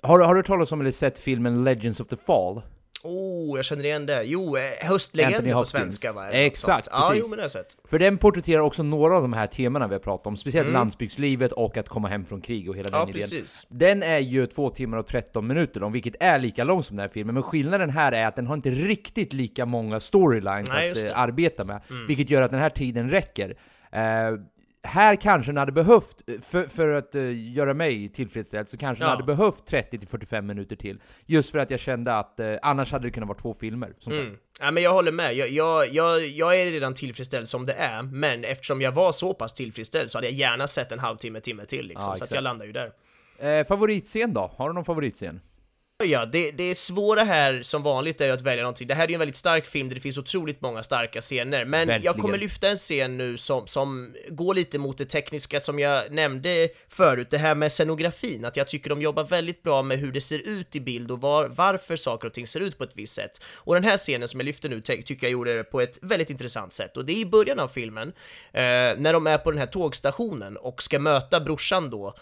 har, du- har du talas om eller sett filmen Legends of the Fall? Oh, jag känner igen det. Jo, eh, Anthony höstlegender på svenska va? Exakt, sånt. Ja, precis. jo men det har jag sett. För den porträtterar också några av de här temana vi har pratat om, speciellt Mm. landsbygdslivet och att komma hem från krig och hela Ja, den idén. precis. Den är ju två timmar och 13 minuter lång, vilket är lika lång som den här filmen, men skillnaden här är att den har inte riktigt lika många storylines Nej, att eh, arbeta med, Mm. vilket gör att den här tiden räcker. Eh, här kanske den hade behövt, för, för att eh, göra mig tillfredsställd, så kanske den Ja. hade behövt 30-45 minuter till. Just för att jag kände att eh, annars hade det kunnat vara två filmer, som sagt. Mm. Ja, men jag håller med. Jag, jag, jag, jag är redan tillfredsställd som det är, men eftersom jag var så pass tillfredsställd så hade jag gärna sett en halvtimme, timme till liksom, Ja, så jag landar ju där. Eh, favoritscen då? Har du någon favoritscen? Ja, det, det svåra här som vanligt är ju att välja någonting. Det här är ju en väldigt stark film där det finns otroligt många starka scener, men jag Verkligen. kommer lyfta en scen nu som, som går lite mot det tekniska som jag nämnde förut, det här med scenografin, att jag tycker de jobbar väldigt bra med hur det ser ut i bild och var, varför saker och ting ser ut på ett visst sätt. Och den här scenen som jag lyfter nu tycker jag gjorde det på ett väldigt intressant sätt, och det är i början av filmen, eh, när de är på den här tågstationen och ska möta brorsan då,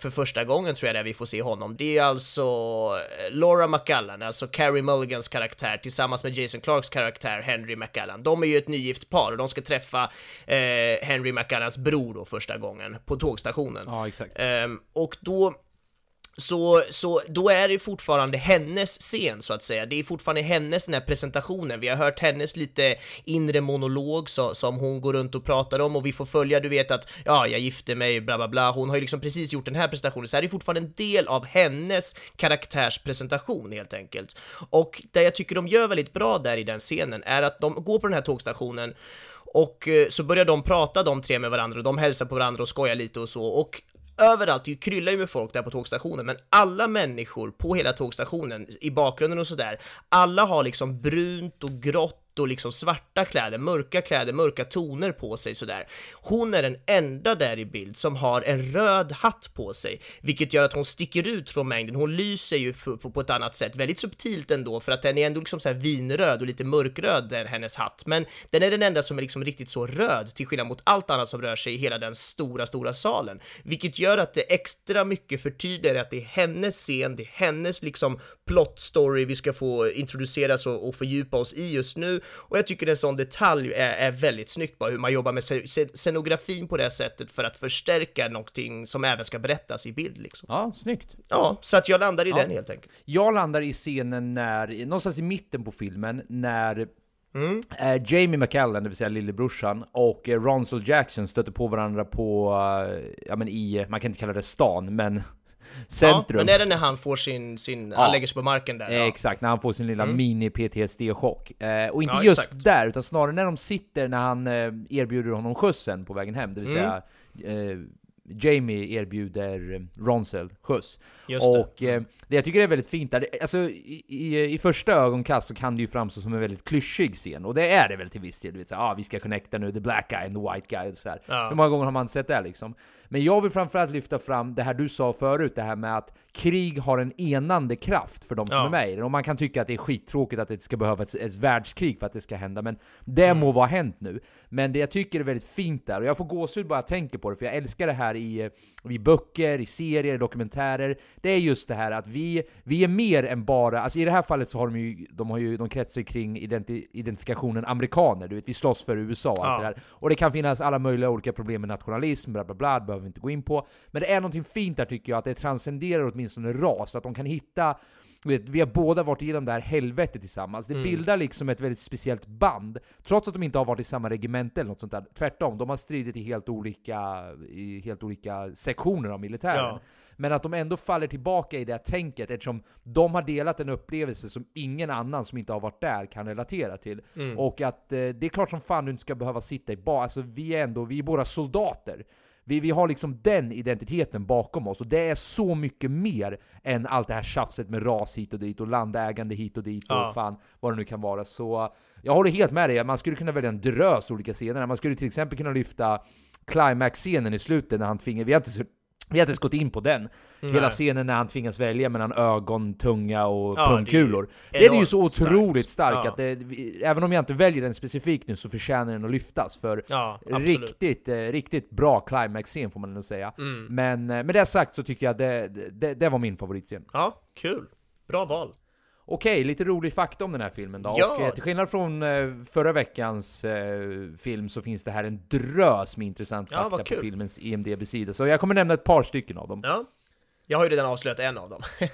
för första gången tror jag det är vi får se honom. Det är alltså eh, Laura McCallan, alltså Carrie Mulligans karaktär tillsammans med Jason Clarks karaktär Henry McCallan. De är ju ett nygift par och de ska träffa eh, Henry McCallans bror då första gången på tågstationen. Ja, exakt. Ehm, och då så, så då är det fortfarande hennes scen så att säga. Det är fortfarande hennes den här presentationen. Vi har hört hennes lite inre monolog så, som hon går runt och pratar om och vi får följa, du vet att ja, jag gifte mig, bla bla bla. Hon har ju liksom precis gjort den här presentationen, så här är det fortfarande en del av hennes karaktärspresentation helt enkelt. Och det jag tycker de gör väldigt bra där i den scenen är att de går på den här tågstationen och eh, så börjar de prata de tre med varandra och de hälsar på varandra och skojar lite och så och överallt, det kryllar ju med folk där på tågstationen, men alla människor på hela tågstationen, i bakgrunden och sådär, alla har liksom brunt och grått och liksom svarta kläder, mörka kläder, mörka toner på sig sådär. Hon är den enda där i bild som har en röd hatt på sig, vilket gör att hon sticker ut från mängden. Hon lyser ju på, på, på ett annat sätt, väldigt subtilt ändå, för att den är ändå liksom så här vinröd och lite mörkröd, den, hennes hatt. Men den är den enda som är liksom riktigt så röd, till skillnad mot allt annat som rör sig i hela den stora, stora salen. Vilket gör att det extra mycket förtydligar att det är hennes scen, det är hennes liksom plot story vi ska få introduceras och, och fördjupa oss i just nu. Och jag tycker en sån detalj är, är väldigt snyggt bara hur man jobbar med sce- sce- scenografin på det sättet för att förstärka någonting som även ska berättas i bild liksom. Ja, snyggt. Ja, så att jag landar i Ja. den helt enkelt. Jag landar i scenen när, någonstans i mitten på filmen, när Mm. eh, Jamie McCallan, det vill säga lillebrorsan, och eh, Ronsel Jackson stöter på varandra på, eh, ja men i, man kan inte kalla det stan, men centrum. Ja, men är det när han får sin, sin Ja. han lägger sig på marken där? Eh, Exakt, när han får sin lilla Mm. mini-PTSD-chock. Eh, och inte Ja, just exakt. där, utan snarare när de sitter när han eh, erbjuder honom skjutsen på vägen hem, det vill Mm. säga eh, Jamie erbjuder eh, Ronsel skjuts. Just det. och eh, det jag tycker är väldigt fint där, alltså i, i, i första ögonkast så kan det ju framstå som en väldigt klyschig scen, och det är det väl till viss del. Du vet, så, ah, vi ska connecta nu, the black guy and the white guy och så här. Ja. Hur många gånger har man sett det liksom? Men jag vill framförallt lyfta fram det här du sa förut, det här med att krig har en enande kraft för de som Ja. är med i det. Och man kan tycka att det är skittråkigt att det ska behövas ett, ett världskrig för att det ska hända, men det Mm. må vara hänt nu. Men det jag tycker är väldigt fint där, och jag får gåshud bara jag tänker på det, för jag älskar det här i, eh, i böcker, i serier, i dokumentärer. Det är just det här att vi, vi är mer än bara, alltså i det här fallet så har de ju, de har ju, de kretsar ju kring identi, identifikationen amerikaner, du vet, vi slåss för USA och allt Ja. det där. Och det kan finnas alla möjliga olika problem med nationalism, bla bla bla, det behöver vi inte gå in på. Men det är någonting fint där tycker jag, att det transcenderar åtminstone ras, att de kan hitta vet, vi har båda varit igenom det här helvetet tillsammans. Det Mm. bildar liksom ett väldigt speciellt band, trots att de inte har varit i samma regemente eller något sånt där. Tvärtom, de har stridit i helt olika, i helt olika sektioner av militären. Ja. Men att de ändå faller tillbaka i det här tänket eftersom de har delat en upplevelse som ingen annan som inte har varit där kan relatera till. Mm. Och att eh, det är klart som fan du inte ska behöva sitta i bar, alltså vi är ändå, vi är båda soldater. Vi, vi har liksom den identiteten bakom oss, och det är så mycket mer än allt det här tjafset med ras hit och dit, och landägande hit och dit, Ja. och fan vad det nu kan vara. Så jag håller helt med dig, man skulle kunna välja en drös olika scener. Man skulle till exempel kunna lyfta climax-scenen i slutet när han tvingar, vi har inte, vi har inte ens gått in på den. Hela Nej. scenen när han tvingas välja mellan ögon, tunga och Ja, pungkulor. det är ju Den är ju så otroligt starkt. stark Ja. att det, även om jag inte väljer den specifikt nu så förtjänar den att lyftas. För Ja, riktigt, eh, riktigt bra climax-scen får man nog säga. Mm. Men eh, med det sagt så tycker jag det, det, det var min favoritscen. Ja, kul. Bra val. Okej, lite rolig fakta om den här filmen då. Ja. Och, eh, till skillnad från eh, förra veckans eh, film så finns det här en drös med intressant Ja, fakta vad på kul. filmens IMDB-sida. Så jag kommer nämna ett par stycken av dem. Ja. Jag har ju redan avslöjat en av dem.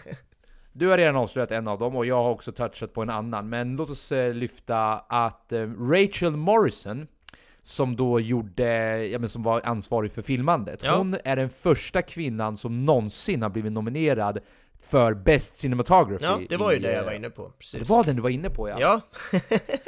Du har redan avslöjat en av dem och jag har också touchat på en annan. Men låt oss eh, lyfta att eh, Rachel Morrison, som då gjorde, ja men som var ansvarig för filmandet. Ja. Hon är den första kvinnan som någonsin har blivit nominerad för Best Cinematography. Ja, det var ju i, det jag eh, var inne på. Precis. Det var den du var inne på ja. Ja.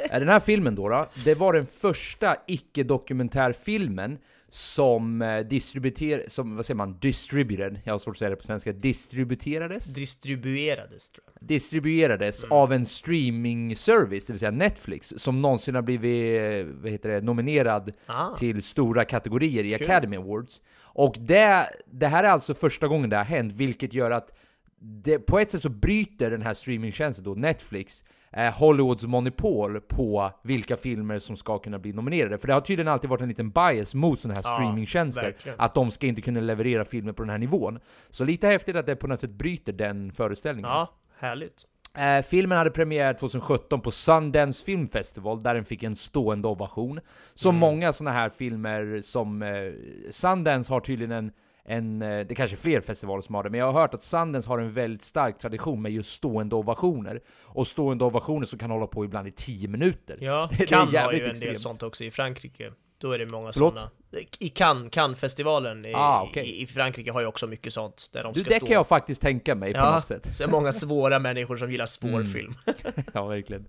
Är Den här filmen då, då, det var den första icke-dokumentärfilmen som eh, distributer, som, vad säger man, distributed, jag har svårt att säga det på svenska, distributerades? Distribuerades tror jag. distribuerades av en streaming service, det vill säga Netflix, som någonsin har blivit eh, vad heter det, nominerad Ah. till stora kategorier i. Academy Awards. Och det, det här är alltså första gången det har hänt, vilket gör att det, på ett sätt så bryter den här streamingtjänsten då, Netflix, eh, Hollywoods monopol på vilka filmer som ska kunna bli nominerade. För det har tydligen alltid varit en liten bias mot sådana här Ja, streamingtjänster, verkligen. att de ska inte kunna leverera filmer på den här nivån. Så lite häftigt att det på något sätt bryter den föreställningen. Ja, härligt. Eh, filmen hade premiär 2017 på Sundance Film Festival, där den fick en stående ovation. Som Mm. många sådana här filmer som... Eh, Sundance har tydligen en, en... eh, Det kanske är fler festivaler som har det, men jag har hört att Sundance har en väldigt stark tradition med just stående ovationer. Och stående ovationer som kan hålla på ibland i 10 minuter. Ja, Det är Cannes har ju en extremt. del sånt också i Frankrike. Då är det många Förlåt? sådana. I Cannes, Cannes-festivalen i, Ah, okej. i, i Frankrike har ju också mycket sånt. Där de Du, ska det stå. kan jag faktiskt tänka mig på ja, något sätt. så är många svåra människor som gillar svår Mm. film. ja, verkligen.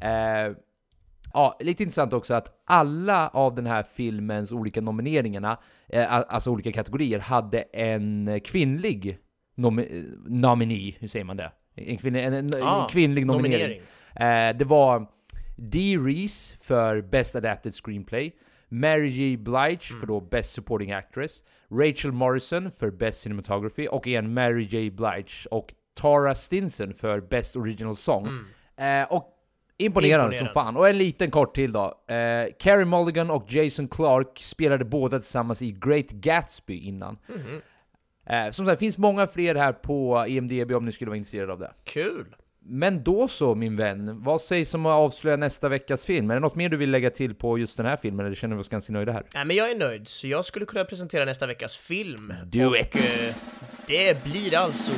Eh, ja, lite intressant också att alla av den här filmens olika nomineringarna, eh, alltså olika kategorier, hade en kvinnlig nomi- eh, nominee, hur säger man det? En, kvinna, en, en, Ah, kvinnlig nominering. Eh, det var Dee Reese för Best Adapted Screenplay, Mary J. Blige för då Best Supporting Actress, Rachel Morrison för Best Cinematography och igen Mary J. Blige och Tara Stinson för Best Original Song. Eh, och imponerande, Imponerande. som fan. Och en liten kort till då. Eh, Carey Mulligan och Jason Clark spelade båda tillsammans i Great Gatsby innan. Eh, som sagt, det finns många fler här på EMDB om ni skulle vara intresserade av det. Kul! Men då så min vän, vad sägs om att avslöja nästa veckas film? Är det något mer du vill lägga till på just den här filmen, eller känner vi oss ganska nöjda här? Nej, men jag är nöjd, så jag skulle kunna presentera nästa veckas film. Do och, it. eh, det blir alltså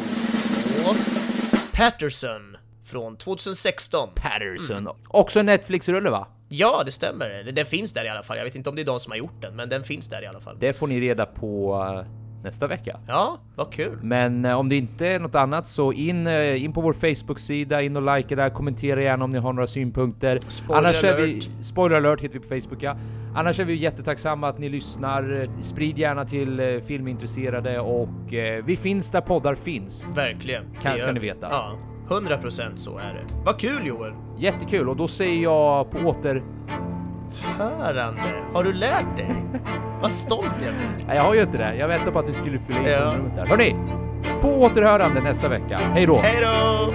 Patterson från 2016. Patterson. Också en Netflix-rulle va? Ja, det stämmer. Den finns där i alla fall. Jag vet inte om det är de som har gjort den, men den finns där i alla fall. Det får ni reda på eh, nästa vecka. Ja, vad kul. Men eh, om det inte är något annat så in, eh, in på vår Facebook-sida, in och likea där, kommentera gärna om ni har några synpunkter. Spoiler Annars är vi, alert. spoiler alert heter vi på Facebook ja. Annars är vi jättetacksamma att ni lyssnar. Sprid gärna till filmintresserade och vi finns där poddar finns. Verkligen. Kan- ska ni veta. Ja, 100% så är det. Vad kul Joel! Jättekul och då säger jag på åter... Hörande. Har du lärt dig? Vad stolt jag blir. Nej jag har ju inte det, jag väntar på att du skulle fylla in Ja. tomrummet där. Hörni! På återhörande nästa vecka. Hej då! Hej då!